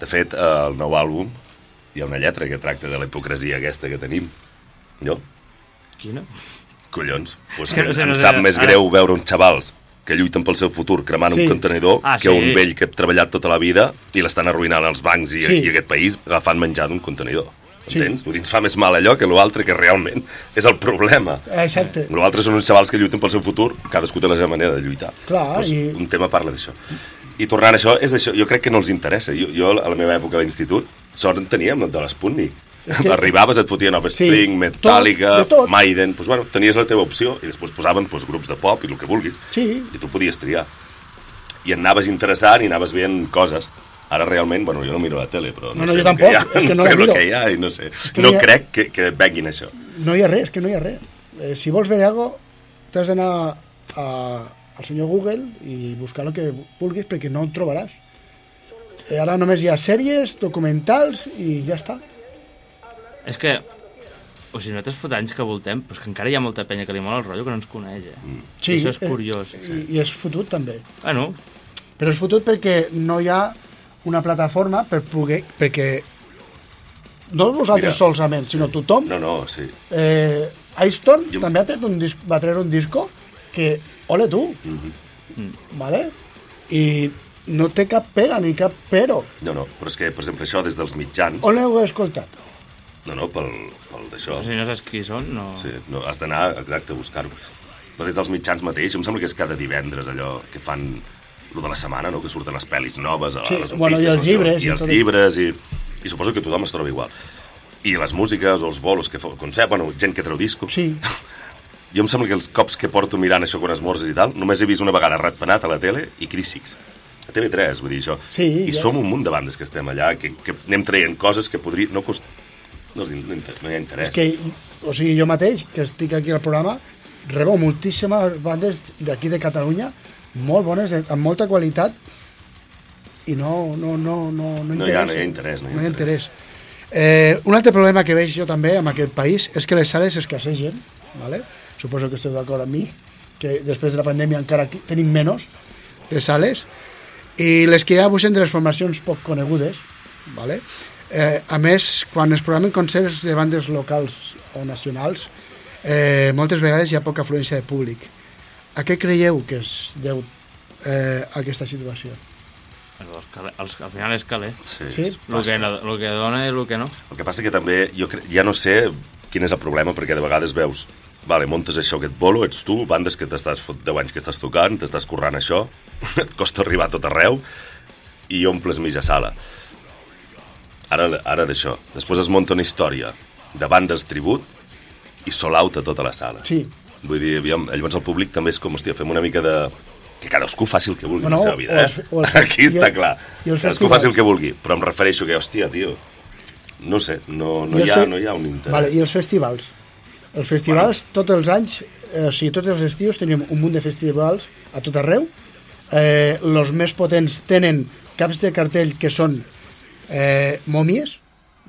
De fet, eh, el nou àlbum hi ha una lletra que tracta de la hipocresia aquesta que tenim. No? Quina? Collons. Pues Que que no sé, em no sé. sap més Ara- greu veure uns xavals que lluiten pel seu futur cremant Sí. un contenidor Ah, que sí. un vell que ha treballat tota la vida i l'estan arruïnant els bancs i, Sí. i aquest país agafant menjar d'un contenidor. Sí. Entens? Vull dir, ens fa més mal allò que l'altre, que realment és el problema. Exacte. L'altre són uns xavals que lluiten pel seu futur, cadascú té la seva manera de lluitar. Clar, pues, i- Un tema parla d'això. I tornant a això, és això, jo crec que no els interessa. Jo, jo a la meva època a l'institut, sort en teníem de l'Sputnik. que- Arribaves, et fotien Offspring, Sí, Metallica, tot, tot. Maiden, doncs, bueno, tenies la teva opció i després posaven doncs, grups de pop i el que vulguis Sí, i tu podies triar. I anaves interessant i anaves veient coses. Ara realment, bueno, jo no miro la tele, però no, No, no, sé jo tampoc, ha, és que no sé la el que hi ha i no sé. que no no ha- crec que, que venguin això. no hi ha res, que no hi ha res. Eh, si vols veure alguna cosa, t'has d'anar a- al senyor Google i buscar el que vulguis perquè no ho trobaràs. Eh, ara només hi ha sèries, documentals i ja està. És que... O sigui, nosaltres fot anys que voltem, però és que encara hi ha molta penya que li mola el rotllo que no ens coneix, eh? Mm. Sí, Això és eh, curiós. I, i és fotut també. Bueno, Però és fotut perquè no hi ha una plataforma per poder... Perquè no vosaltres Mira. solament, sinó tothom. No, no, sí. Eh, Aiston Jo em- també ha tret un disc, va treure un disco que, ole tu, Mhm. vale? i no té cap pega ni cap però. No, no, però és que, per exemple, això des dels mitjans... On l'heu escoltat? No, no, pel, pel d'això. si no saps qui són, no... Sí, no, has d'anar, exacte, a buscar-ho. Però des dels mitjans mateix, em sembla que és cada divendres allò que fan lo de la setmana, no? que surten les pel·lis noves, a Sí, les bueno, i els llibres i, i els llibres, i, i suposo que tothom es troba igual. I les músiques o els bolos que fa, concert, bueno, gent que treu discos. Sí. Jo em sembla que els cops que porto mirant això quan esmorzes i tal, només he vist una vegada Ratpenat a la tele i Crísics. A TV3, vull dir això. Sí, I ja. som un munt de bandes que estem allà, que, que anem traient coses que podria... No, cost... no, no, hi ha interès. És que, o sigui, jo mateix, que estic aquí al programa, rebo moltíssimes bandes d'aquí de Catalunya, molt bones, de- amb molta qualitat, i no, no, no, no, no, No hi ha- no hi ha interès, no hi ha no hi ha interès. Eh, un altre problema que veig jo també amb aquest país és que les sales escassegen, ¿vale? suposo que esteu d'acord amb mi, que després de la pandèmia encara tenim menys de sales, i les que hi ha buixen de les formacions poc conegudes, ¿vale? Eh, a més, quan es programen concerts de bandes locals o nacionals, eh, moltes vegades hi ha poca afluència de públic. A què creieu que es deu eh, aquesta situació? Els, al final és calé. Sí, Sí? El que, el que dona i el que no. El que passa que també, jo cre... ja no sé quin és el problema, perquè de vegades veus, vale, montes això, aquest bolo, ets tu, bandes que t'estàs fot 10 anys que estàs tocant, t'estàs currant això, et costa arribar a tot arreu, i omples mitja sala. Ara, ara d'això. Després es munta una història de bandes tribut i sol out a tota la sala. Sí. Vull dir, aviam, llavors el públic també és com, hòstia, fem una mica de... Que cadascú faci el que vulgui Bueno, en la seva vida, els- eh? o els- Aquí està i clar. i els Cadascú faci el que vulgui, però em refereixo que, hòstia, tio, no sé, no, no, I hi, els ha, fe- no hi ha un interès. Vale, I els festivals? Els festivals, bueno. tots els anys, eh, o sigui, tots els estius tenim un munt de festivals a tot arreu. Eh, los més potents tenen caps de cartell que són eh, mòmies,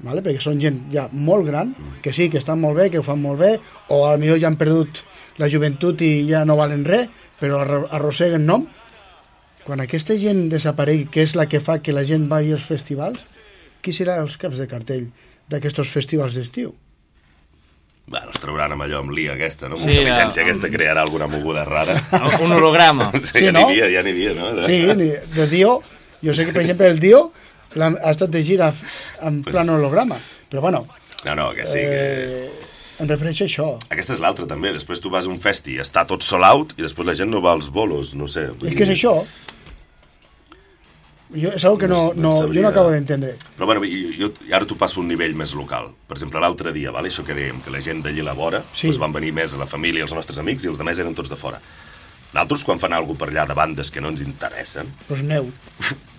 vale? perquè són gent ja molt gran, que sí, que estan molt bé, que ho fan molt bé, o a millor ja han perdut la joventut i ja no valen res, però arro- arrosseguen nom. Quan aquesta gent desaparegui, que és la que fa que la gent vagi als festivals, qui serà els caps de cartell d'aquests festivals d'estiu? Bueno, es trauran amb allò, amb l'IA aquesta, no? Amb Sí, intel·ligència ja, aquesta crearà alguna moguda rara. Un holograma. Sí, Sí, ja no? n'hi havia, ja n'hi havia, no? De- Sí, ni- de Dio, jo sé que, per exemple, el Dio l'ha- ha estat de gira en Pues- plan holograma, però bueno, No, no, que sí, que... eh, em refereixo a això. Aquesta és l'altra, també. Després tu vas a un festi i està tot sold out i després la gent no va als bolos, no sé. vull És que és dir- això. Jo, és algo que no, No- no jo no acabo d'entendre. Però bueno, jo, i ara t'ho passo un nivell més local. Per exemple, l'altre dia, vale? això que dèiem, que la gent d'allí a la vora Sí. doncs van venir més la família, els nostres amics, i els de més eren tots de fora. Nosaltres, quan fan alguna per allà de bandes que no ens interessen, Doncs aneu.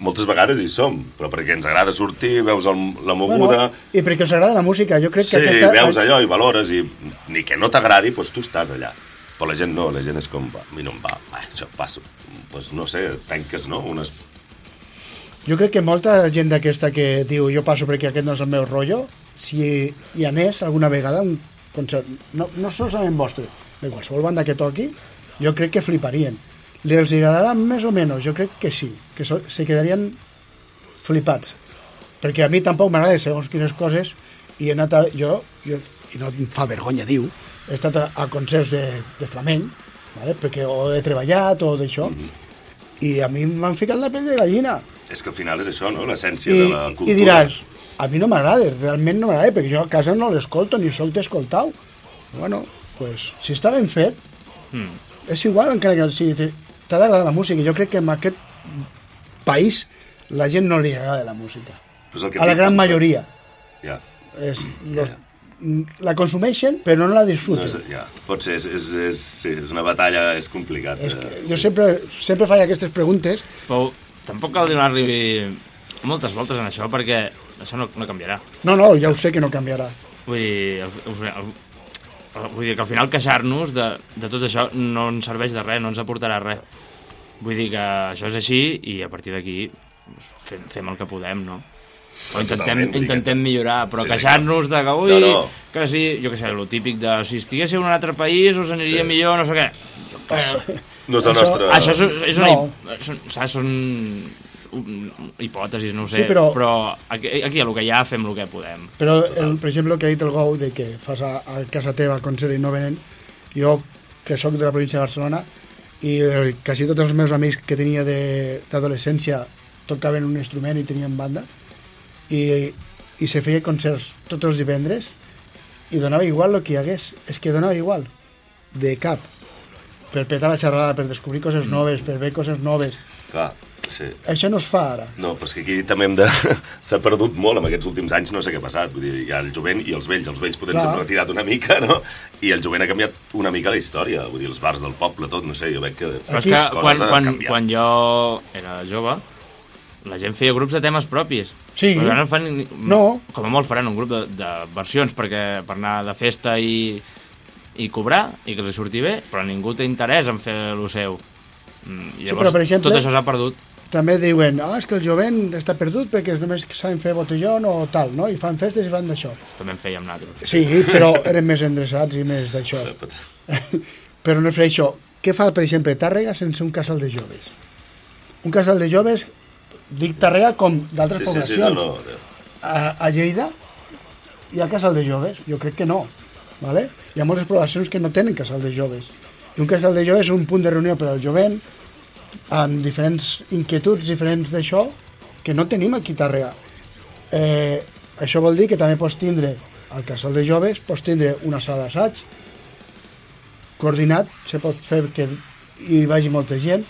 moltes vegades hi som, però perquè ens agrada sortir, veus el, la moguda... Bueno, I perquè us agrada la música, jo crec sí, que aquesta... veus allò i valores, i ni que no t'agradi, doncs tu estàs allà. Però la gent no, la gent és com, va, a mi no em va, va això passo. Doncs no sé, tanques, no? Unes... Jo crec que molta gent d'aquesta que diu jo passo perquè aquest no és el meu rotllo, si hi anés alguna vegada un concert, no, no solament vostre, de qualsevol banda que toqui, jo crec que fliparien. Els agradarà més o menys? Jo crec que sí, que so, se quedarien flipats. Perquè a mi tampoc m'agrada segons quines coses i he anat a, jo, jo, i no em fa vergonya diu, he estat a, a concerts de, de flamenc, vale? perquè o he treballat o d'això, Mhm. i a mi m'han ficat la pell de gallina. És que al final és això, no? L'essència de la cultura. I diràs, a mi no m'agrada, realment no m'agrada, perquè jo a casa no l'escolto ni sóc d'escoltar-ho. Bueno, pues, si està ben fet, Mm. És igual encara que no sigui... te- T'ha d'agradar la música. Jo crec que en aquest país la gent no li agrada la música. Que A la gran majoria. Ja. És, los, la consumeixen però no la No, disfruten. és, ja. Pot ser, és, és, és, sí, és una batalla, és complicat. És eh, que jo sempre, sempre faig aquestes preguntes Però tampoc cal donar-li moltes voltes en això, perquè això no, no canviarà. No, no, ja ho sé que no canviarà. Vull dir, el, el, el, vull dir que al final queixar-nos de, de tot això no ens serveix de res, no ens aportarà res. Vull dir que això és així i a partir d'aquí doncs, fem, fem el que podem, no? O intentem, que intentem millorar, però Sí, queixar-nos de que, ui, No, no. que sí, jo què sé, el típic de si estiguéssiu en un altre país us aniria Sí. millor, no sé què. Eh, No és el nostre- Això és, és una... No. Són, saps, són hipòtesis, no ho sé, Sí, però- però aquí, aquí el que hi ha fem el que podem. Però, el, per exemple, el que ha dit el Gou de que fas a, a casa teva concert i no venen, jo, que sóc de la província de Barcelona, i eh, quasi tots els meus amics que tenia de- d'adolescència tocaven un instrument i tenien banda, i, i se feia concerts tots els divendres, i donava igual el que hi hagués, és que donava igual, de cap, per petar la xerrada, per descobrir coses Mm. noves, per ver coses noves. Clar, sí. Això no es fa ara. No, però és que aquí també hem de... S'ha perdut molt en aquests últims anys, no sé què ha passat. Vull dir, hi ha el jovent i els vells. Els vells potser s'han retirat una mica, no? I el jovent ha canviat una mica la història. Vull dir, els bars del poble, tot, no sé, jo veig que Però és que quan, han quan, quan jo era jove, la gent feia grups de temes propis. Sí. Però ara no fan, No. Com a molt faran un grup de, de versions perquè per anar de festa i, i cobrar i que els surti bé, però ningú té interès en fer el seu. Mm, I Sí, llavors però, per exemple- tot això s'ha perdut. També diuen, ah, és que el jovent està perdut perquè només saben fer botellón o tal, no? I fan festes i fan d'això. També en fèiem nosaltres. Sí, però eren més endreçats i més d'això. però no és això. Què fa, per exemple, Tàrrega sense un casal de joves? Un casal de joves, dic Tàrrega com d'altres Sí, sí, sí, poblacions. no, no. A, a Lleida hi ha casal de joves? Jo crec que no. ¿vale? Hi ha moltes poblacions que no tenen casal de joves. I un casal de joves és un punt de reunió per al jovent amb diferents inquietuds diferents d'això que no tenim aquí a Tàrrega. Eh, això vol dir que també pots tindre al casal de joves, pots tindre una sala d'assaig coordinat, se pot fer que hi vagi molta gent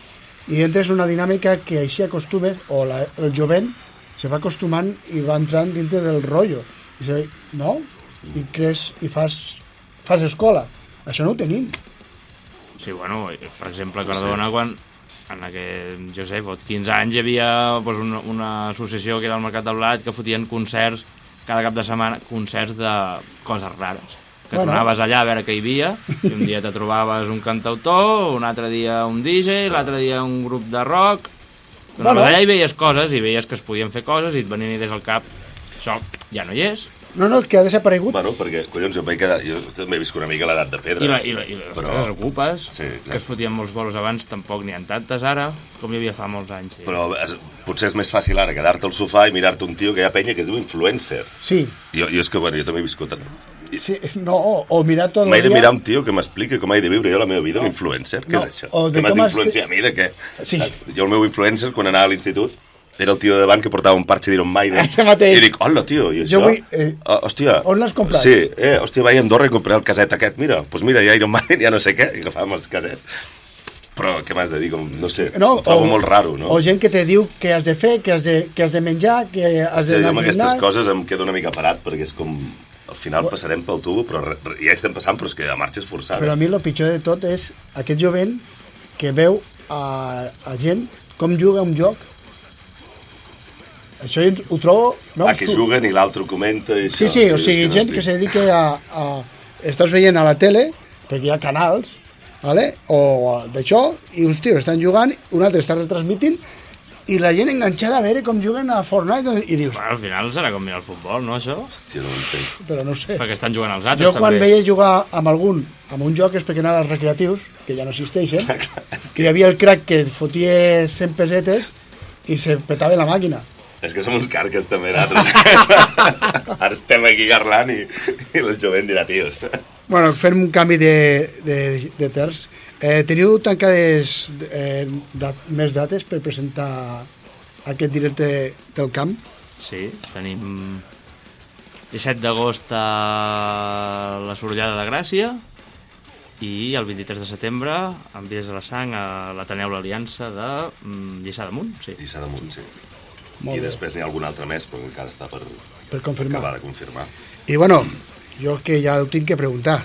i entres en una dinàmica que així acostumes o la, el jovent se va acostumant i va entrant dintre del rotllo i se, no? i creus i fas, fas escola això no ho tenim Sí, bueno, per exemple. Cardona, quan en aquest, jo sé, fot 15 anys hi havia doncs, una, una associació que era el Mercat del Blat que fotien concerts cada cap de setmana, concerts de coses rares. Que Bueno. tornaves allà a veure què hi havia, i un dia te trobaves un cantautor, un altre dia un DJ, l'altre dia un grup de rock... Tornaves Bueno. allà i veies coses, i veies que es podien fer coses, i et venien idees al cap. Això ja no hi és. No, no, que ha desaparegut Bueno, perquè, collons, jo, veig que, jo també he viscut una mica l'edat de pedra. I, la, i, la, i les però, coses ocupes, Sí, que es fotien molts bolos abans, tampoc n'hi ha tantes ara, com hi havia fa molts anys. Sí. Però es, potser és més fàcil ara quedar-te al sofà i mirar-te un tio que hi ha penya que es diu influencer. sí, Jo, jo és que, bueno, jo també he viscut... sí no, o, o mirar tot el M'he de dia mirar un tio que m'expliqui com he de viure jo la meva vida, un influencer. Què No, és això? Què m'has d'influenciar de- a mi? De què? Sí. Jo el meu influencer, quan anava a l'institut, era el tio de davant que portava un parche d'Iron Maiden. Això mateix. I dic, hola, tio, i això? Jo vull, eh, Ah, hòstia. on l'has comprat? Sí, eh, hòstia, vaig a Andorra i compré el caset aquest. Mira, doncs pues mira, hi ha Iron Maiden, ja no sé què, i agafàvem els casets. Però què m'has de dir? Com, no sé, no, ho trobo molt raro, no? o gent que te diu què has de fer, què has de, què has de menjar, què has Sí, jo d'anar amb aquestes coses em quedo una mica parat perquè és com... Al final passarem pel tubo, però re- re- ja estem passant, però és que a marxes forçada. Però a mi el pitjor de tot és aquest jovent que veu a, a gent com juga un joc. Això ho trobo... No, ah, que juguen i l'altre comenta i Sí, això. sí, o Hosti, sigui, és gent no que se dedica a, a... Estàs veient a la tele, perquè hi ha canals, vale? o d'això, i uns tios estan jugant, un altre està retransmitint, i la gent enganxada a veure com juguen a Fortnite i dius, Bueno, al final serà com mirar el futbol, no, això? Hòstia, no entenc. però no sé. Perquè estan jugant els altres, Jo quan també. veia jugar amb algun, amb un joc és perquè anava als recreatius, que ja no existeixen, que hi havia el crack que fotia 100 pesetes i se petava la màquina. És que som uns carques també, nosaltres. Ara estem aquí garlant i, i el jovent dirà, tios. Bueno, fem un canvi de, de, de terç. Eh, teniu tancades eh, més dates per presentar aquest directe del camp? Sí, tenim 17 d'agost a la Sorollada de Gràcia i el 23 de setembre amb Vies de la Sang a l'Ateneu l'Aliança de mm, Lliçà d'Amunt, sí. Lliçà d'Amunt, sí. Molt I després n'hi ha algun altre més, però encara està per, Per confirmar. acabar de confirmar. I bueno, jo que ja ho tinc que preguntar.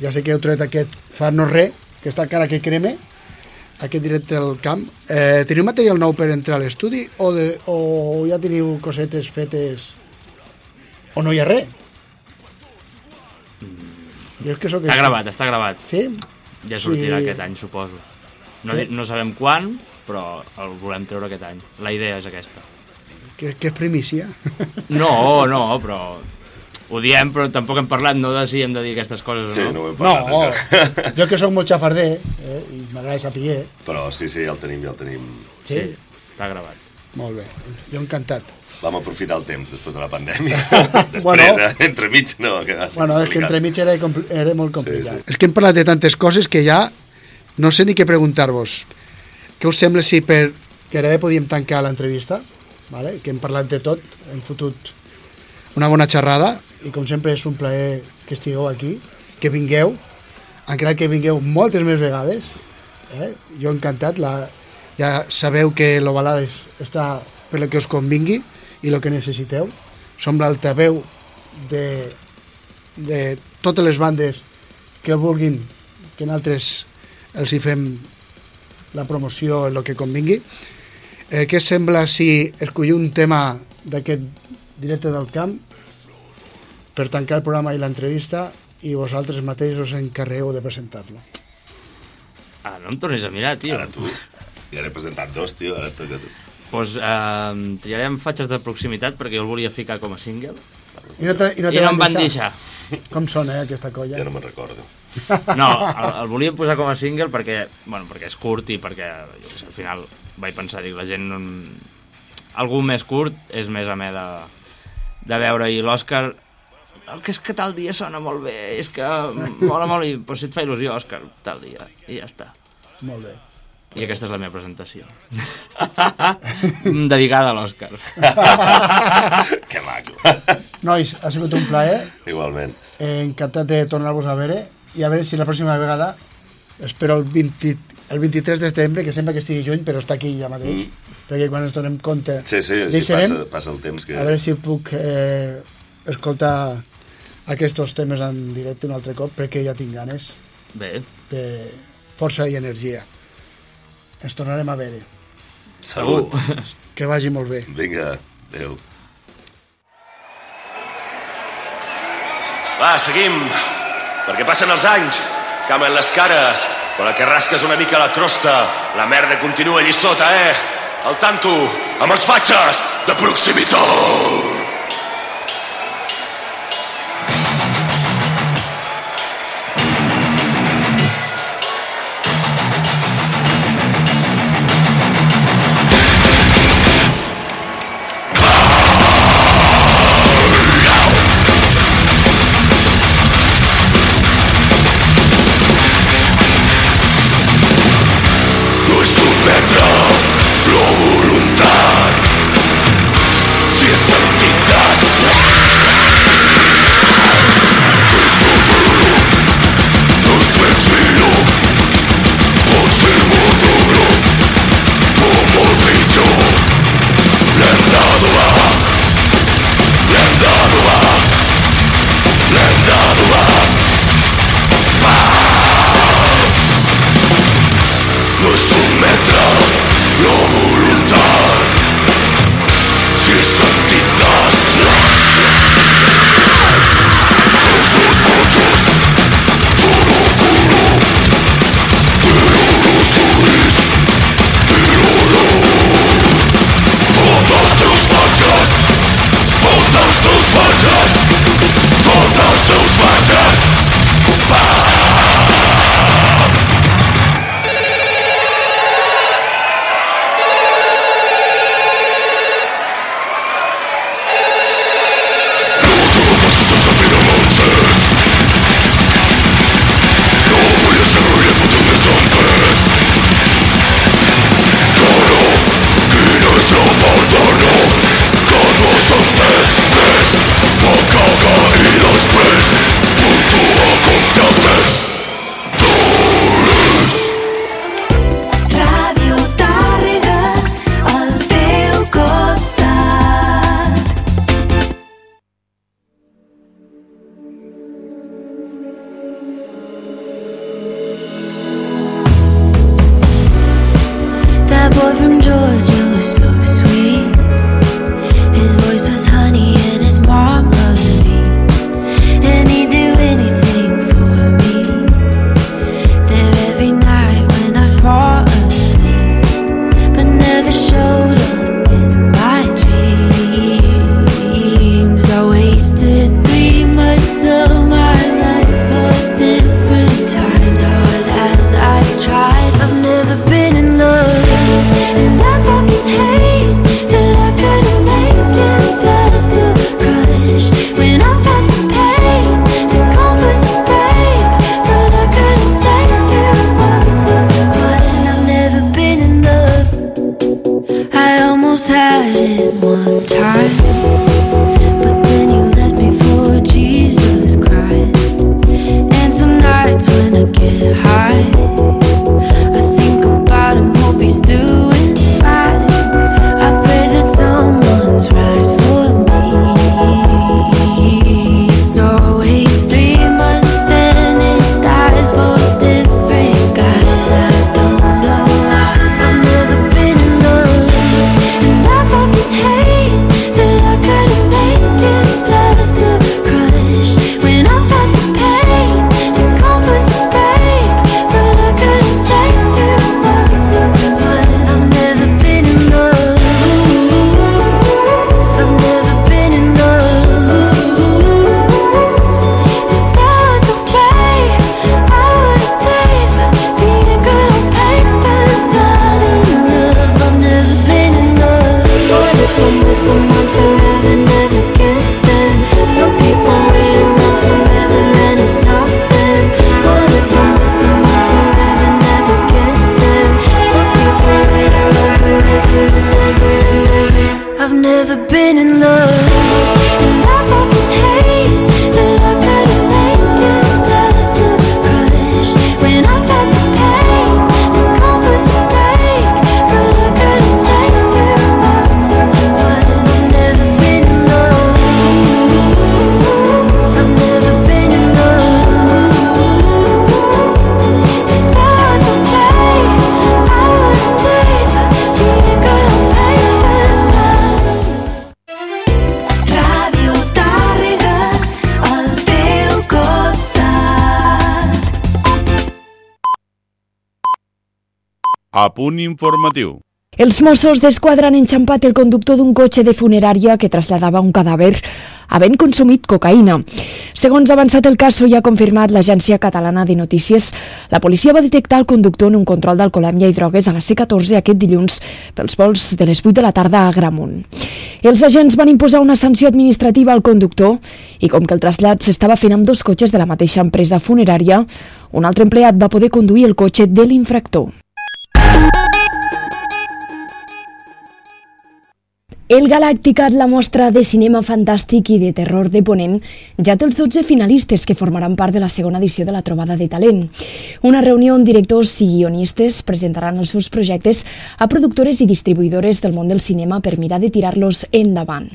Ja sé que heu tret aquest fa no res, que està encara que creme, aquest directe del camp. Eh, teniu material nou per entrar a l'estudi o, de, o ja teniu cosetes fetes o no hi ha res? Jo és que sóc... Està gravat, està gravat. Sí? Ja sortirà Sí. aquest any, suposo. No, Eh? no sabem quan, però el volem treure aquest any. La idea és aquesta. Que, que és primícia. No, no, però ho diem, però tampoc hem parlat, no de si hem de dir aquestes coses Sí, o no ho hem No, parlat, jo que sóc molt xafarder eh, i m'agrada saber, Però sí, sí, ja el tenim, ja el tenim. Sí? Està gravat. molt bé, jo encantat. Vam aprofitar el temps després de la pandèmia. després, Bueno. eh, entremig, no. Que va ser Bueno, és que complicat. entremig era, compl- era molt complicat. Sí, sí. És que hem parlat de tantes coses que ja no sé ni què preguntar-vos. Què us sembla si per gairebé podíem tancar l'entrevista? Vale? Que hem parlat de tot, hem fotut una bona xerrada i com sempre és un plaer que estigueu aquí, que vingueu, encara que vingueu moltes més vegades. Eh? Jo encantat, la, ja sabeu que l'Ovalades està per lo que us convingui i el que necessiteu. Som l'altaveu de, de totes les bandes que vulguin que nosaltres els hi fem la promoció el que convingui. Eh, què sembla si escolliu un tema d'aquest directe del camp per tancar el programa i l'entrevista i vosaltres mateixos us encarregueu de presentar-lo? Ah, no em tornis a mirar, tio. Ara tu. Ja n'he presentat dos, tio, ara et toca tu. Pues, eh, triarem Fatxes de proximitat perquè jo el volia ficar com a single. I no, te, i no, te I no em van deixar? deixar. Com sona, eh, aquesta colla? Ja no me'n recordo. No, el, el volia posar com a single perquè, bueno, perquè és curt i perquè, jo sé, al final vaig pensar, dic, la gent... No... Algú més curt és més amè de, de veure i l'Òscar el que és que tal dia sona molt bé, és que mola molt i pues, si et fa il·lusió, Òscar, tal dia, i ja està. Molt bé. I aquesta és la meva presentació. Dedicada a l'Òscar. que maco. Nois, ha sigut un plaer. Igualment. Eh, encantat de tornar-vos a veure i a veure si la pròxima vegada espero el, 20, el 23 de setembre, que sembla que estigui juny, però està aquí ja mateix, mm. perquè quan ens donem compte Sí, sí, sí passa, passa el temps que... A veure si puc eh, escoltar aquests temes en directe un altre cop, perquè ja tinc ganes Bé. de força i energia. Ens tornarem a veure. Salut. Que vagi molt bé. Vinga, adeu. Va, seguim, perquè passen els anys, camen les cares, però que rasques una mica la crosta, la merda continua allí sota, eh? Al tanto, amb els fatxes de proximitat. Punt informatiu. Els Mossos d'Esquadra han enxampat el conductor d'un cotxe de funerària que traslladava un cadàver havent consumit cocaïna. Segons ha avançat el cas, i ha confirmat l'Agència Catalana de Notícies, la policia va detectar el conductor en un control d'alcoholèmia i drogues a la C14 aquest dilluns pels vols de les 8 de la tarda a Gramunt. Els agents van imposar una sanció administrativa al conductor i com que el trasllat s'estava fent amb dos cotxes de la mateixa empresa funerària, un altre empleat va poder conduir el cotxe de l'infractor. El Galàcticat, la mostra de cinema fantàstic i de terror de Ponent, ja té els 12 finalistes que formaran part de la segona edició de la Trobada de Talent. Una reunió on directors i guionistes presentaran els seus projectes a productores i distribuïdores del món del cinema per mirar de tirar-los endavant.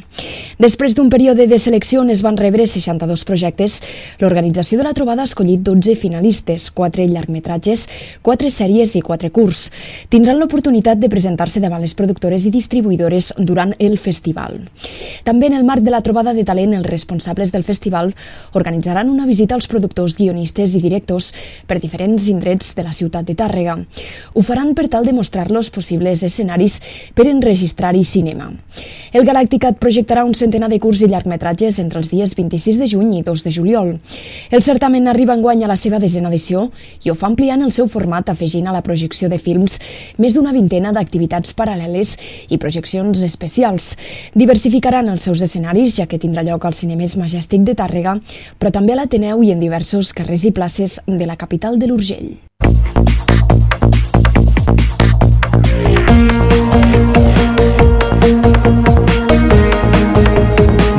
Després d'un període de selecció on es van rebre 62 projectes, l'organització de la trobada ha escollit 12 finalistes, 4 llargmetratges, 4 sèries i 4 curts. Tindran l'oportunitat de presentar-se davant les productores i distribuïdores durant el festival. També en el marc de la trobada de talent, els responsables del festival organitzaran una visita als productors, guionistes i directors per diferents indrets de la ciutat de Tàrrega. Ho faran per tal de mostrar-los possibles escenaris per enregistrar-hi cinema. El Galàcticat projectarà un centenar de curts i llargmetratges entre els dies 26 de juny i 2 de juliol. El certamen arriba enguany a la seva desena edició i ho fa ampliant el seu format afegint a la projecció de films més d'una vintena d'activitats paral·leles i projeccions especials. Diversificaran els seus escenaris, ja que tindrà lloc al Cinemés Majestic de Tàrrega, però també a l'Ateneu i en diversos carrers i places de la capital de l'Urgell.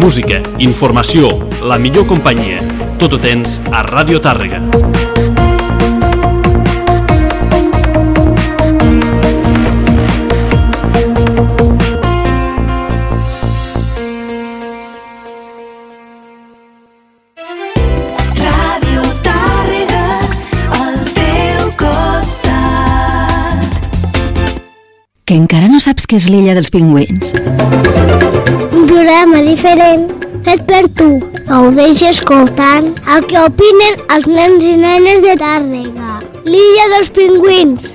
Música, informació, la millor companyia. Tot ho tens a Ràdio Tàrrega. Que encara no saps què és l'illa dels pingüins? Un programa diferent fet per tu. Ho deixo escoltant el que opinen els nens i nenes de Tàrrega. L'illa dels pingüins.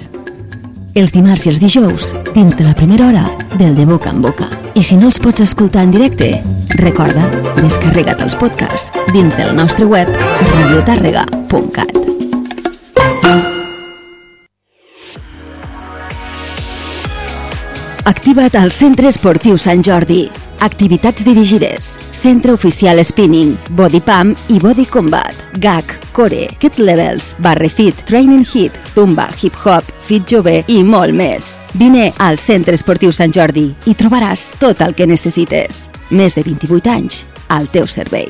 Els dimarts i els dijous, dins de la primera hora del De Boca en Boca. I si no els pots escoltar en directe, recorda, descarrega't els podcasts dins del nostre web radiotàrrega.cat. Activa't al Centre Esportiu Sant Jordi. Activitats dirigides. Centre oficial spinning, body pump i body combat. GAC, core, kit levels, barre fit, training hit, zumba, hip hop, fit jove i molt més. Vine al Centre Esportiu Sant Jordi i trobaràs tot el que necessites. Més de 28 anys al teu servei.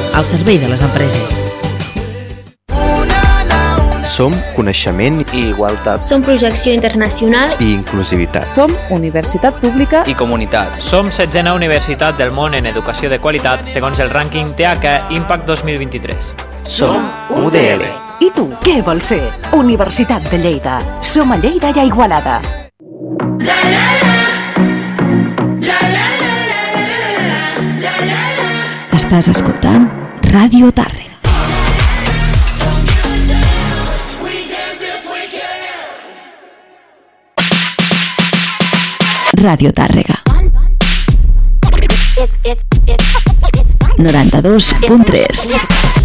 al servei de les empreses. Som coneixement i igualtat Som projecció internacional i inclusivitat. Som universitat pública i comunitat. Som setzena universitat del món en educació de qualitat segons el rànquing TH Impact 2023. Som UDL. I tu, què vols ser? Universitat de Lleida. Som a Lleida i a Igualada. Estàs escoltant Ràdio Tàrrega. Ràdio Tàrrega. 92.3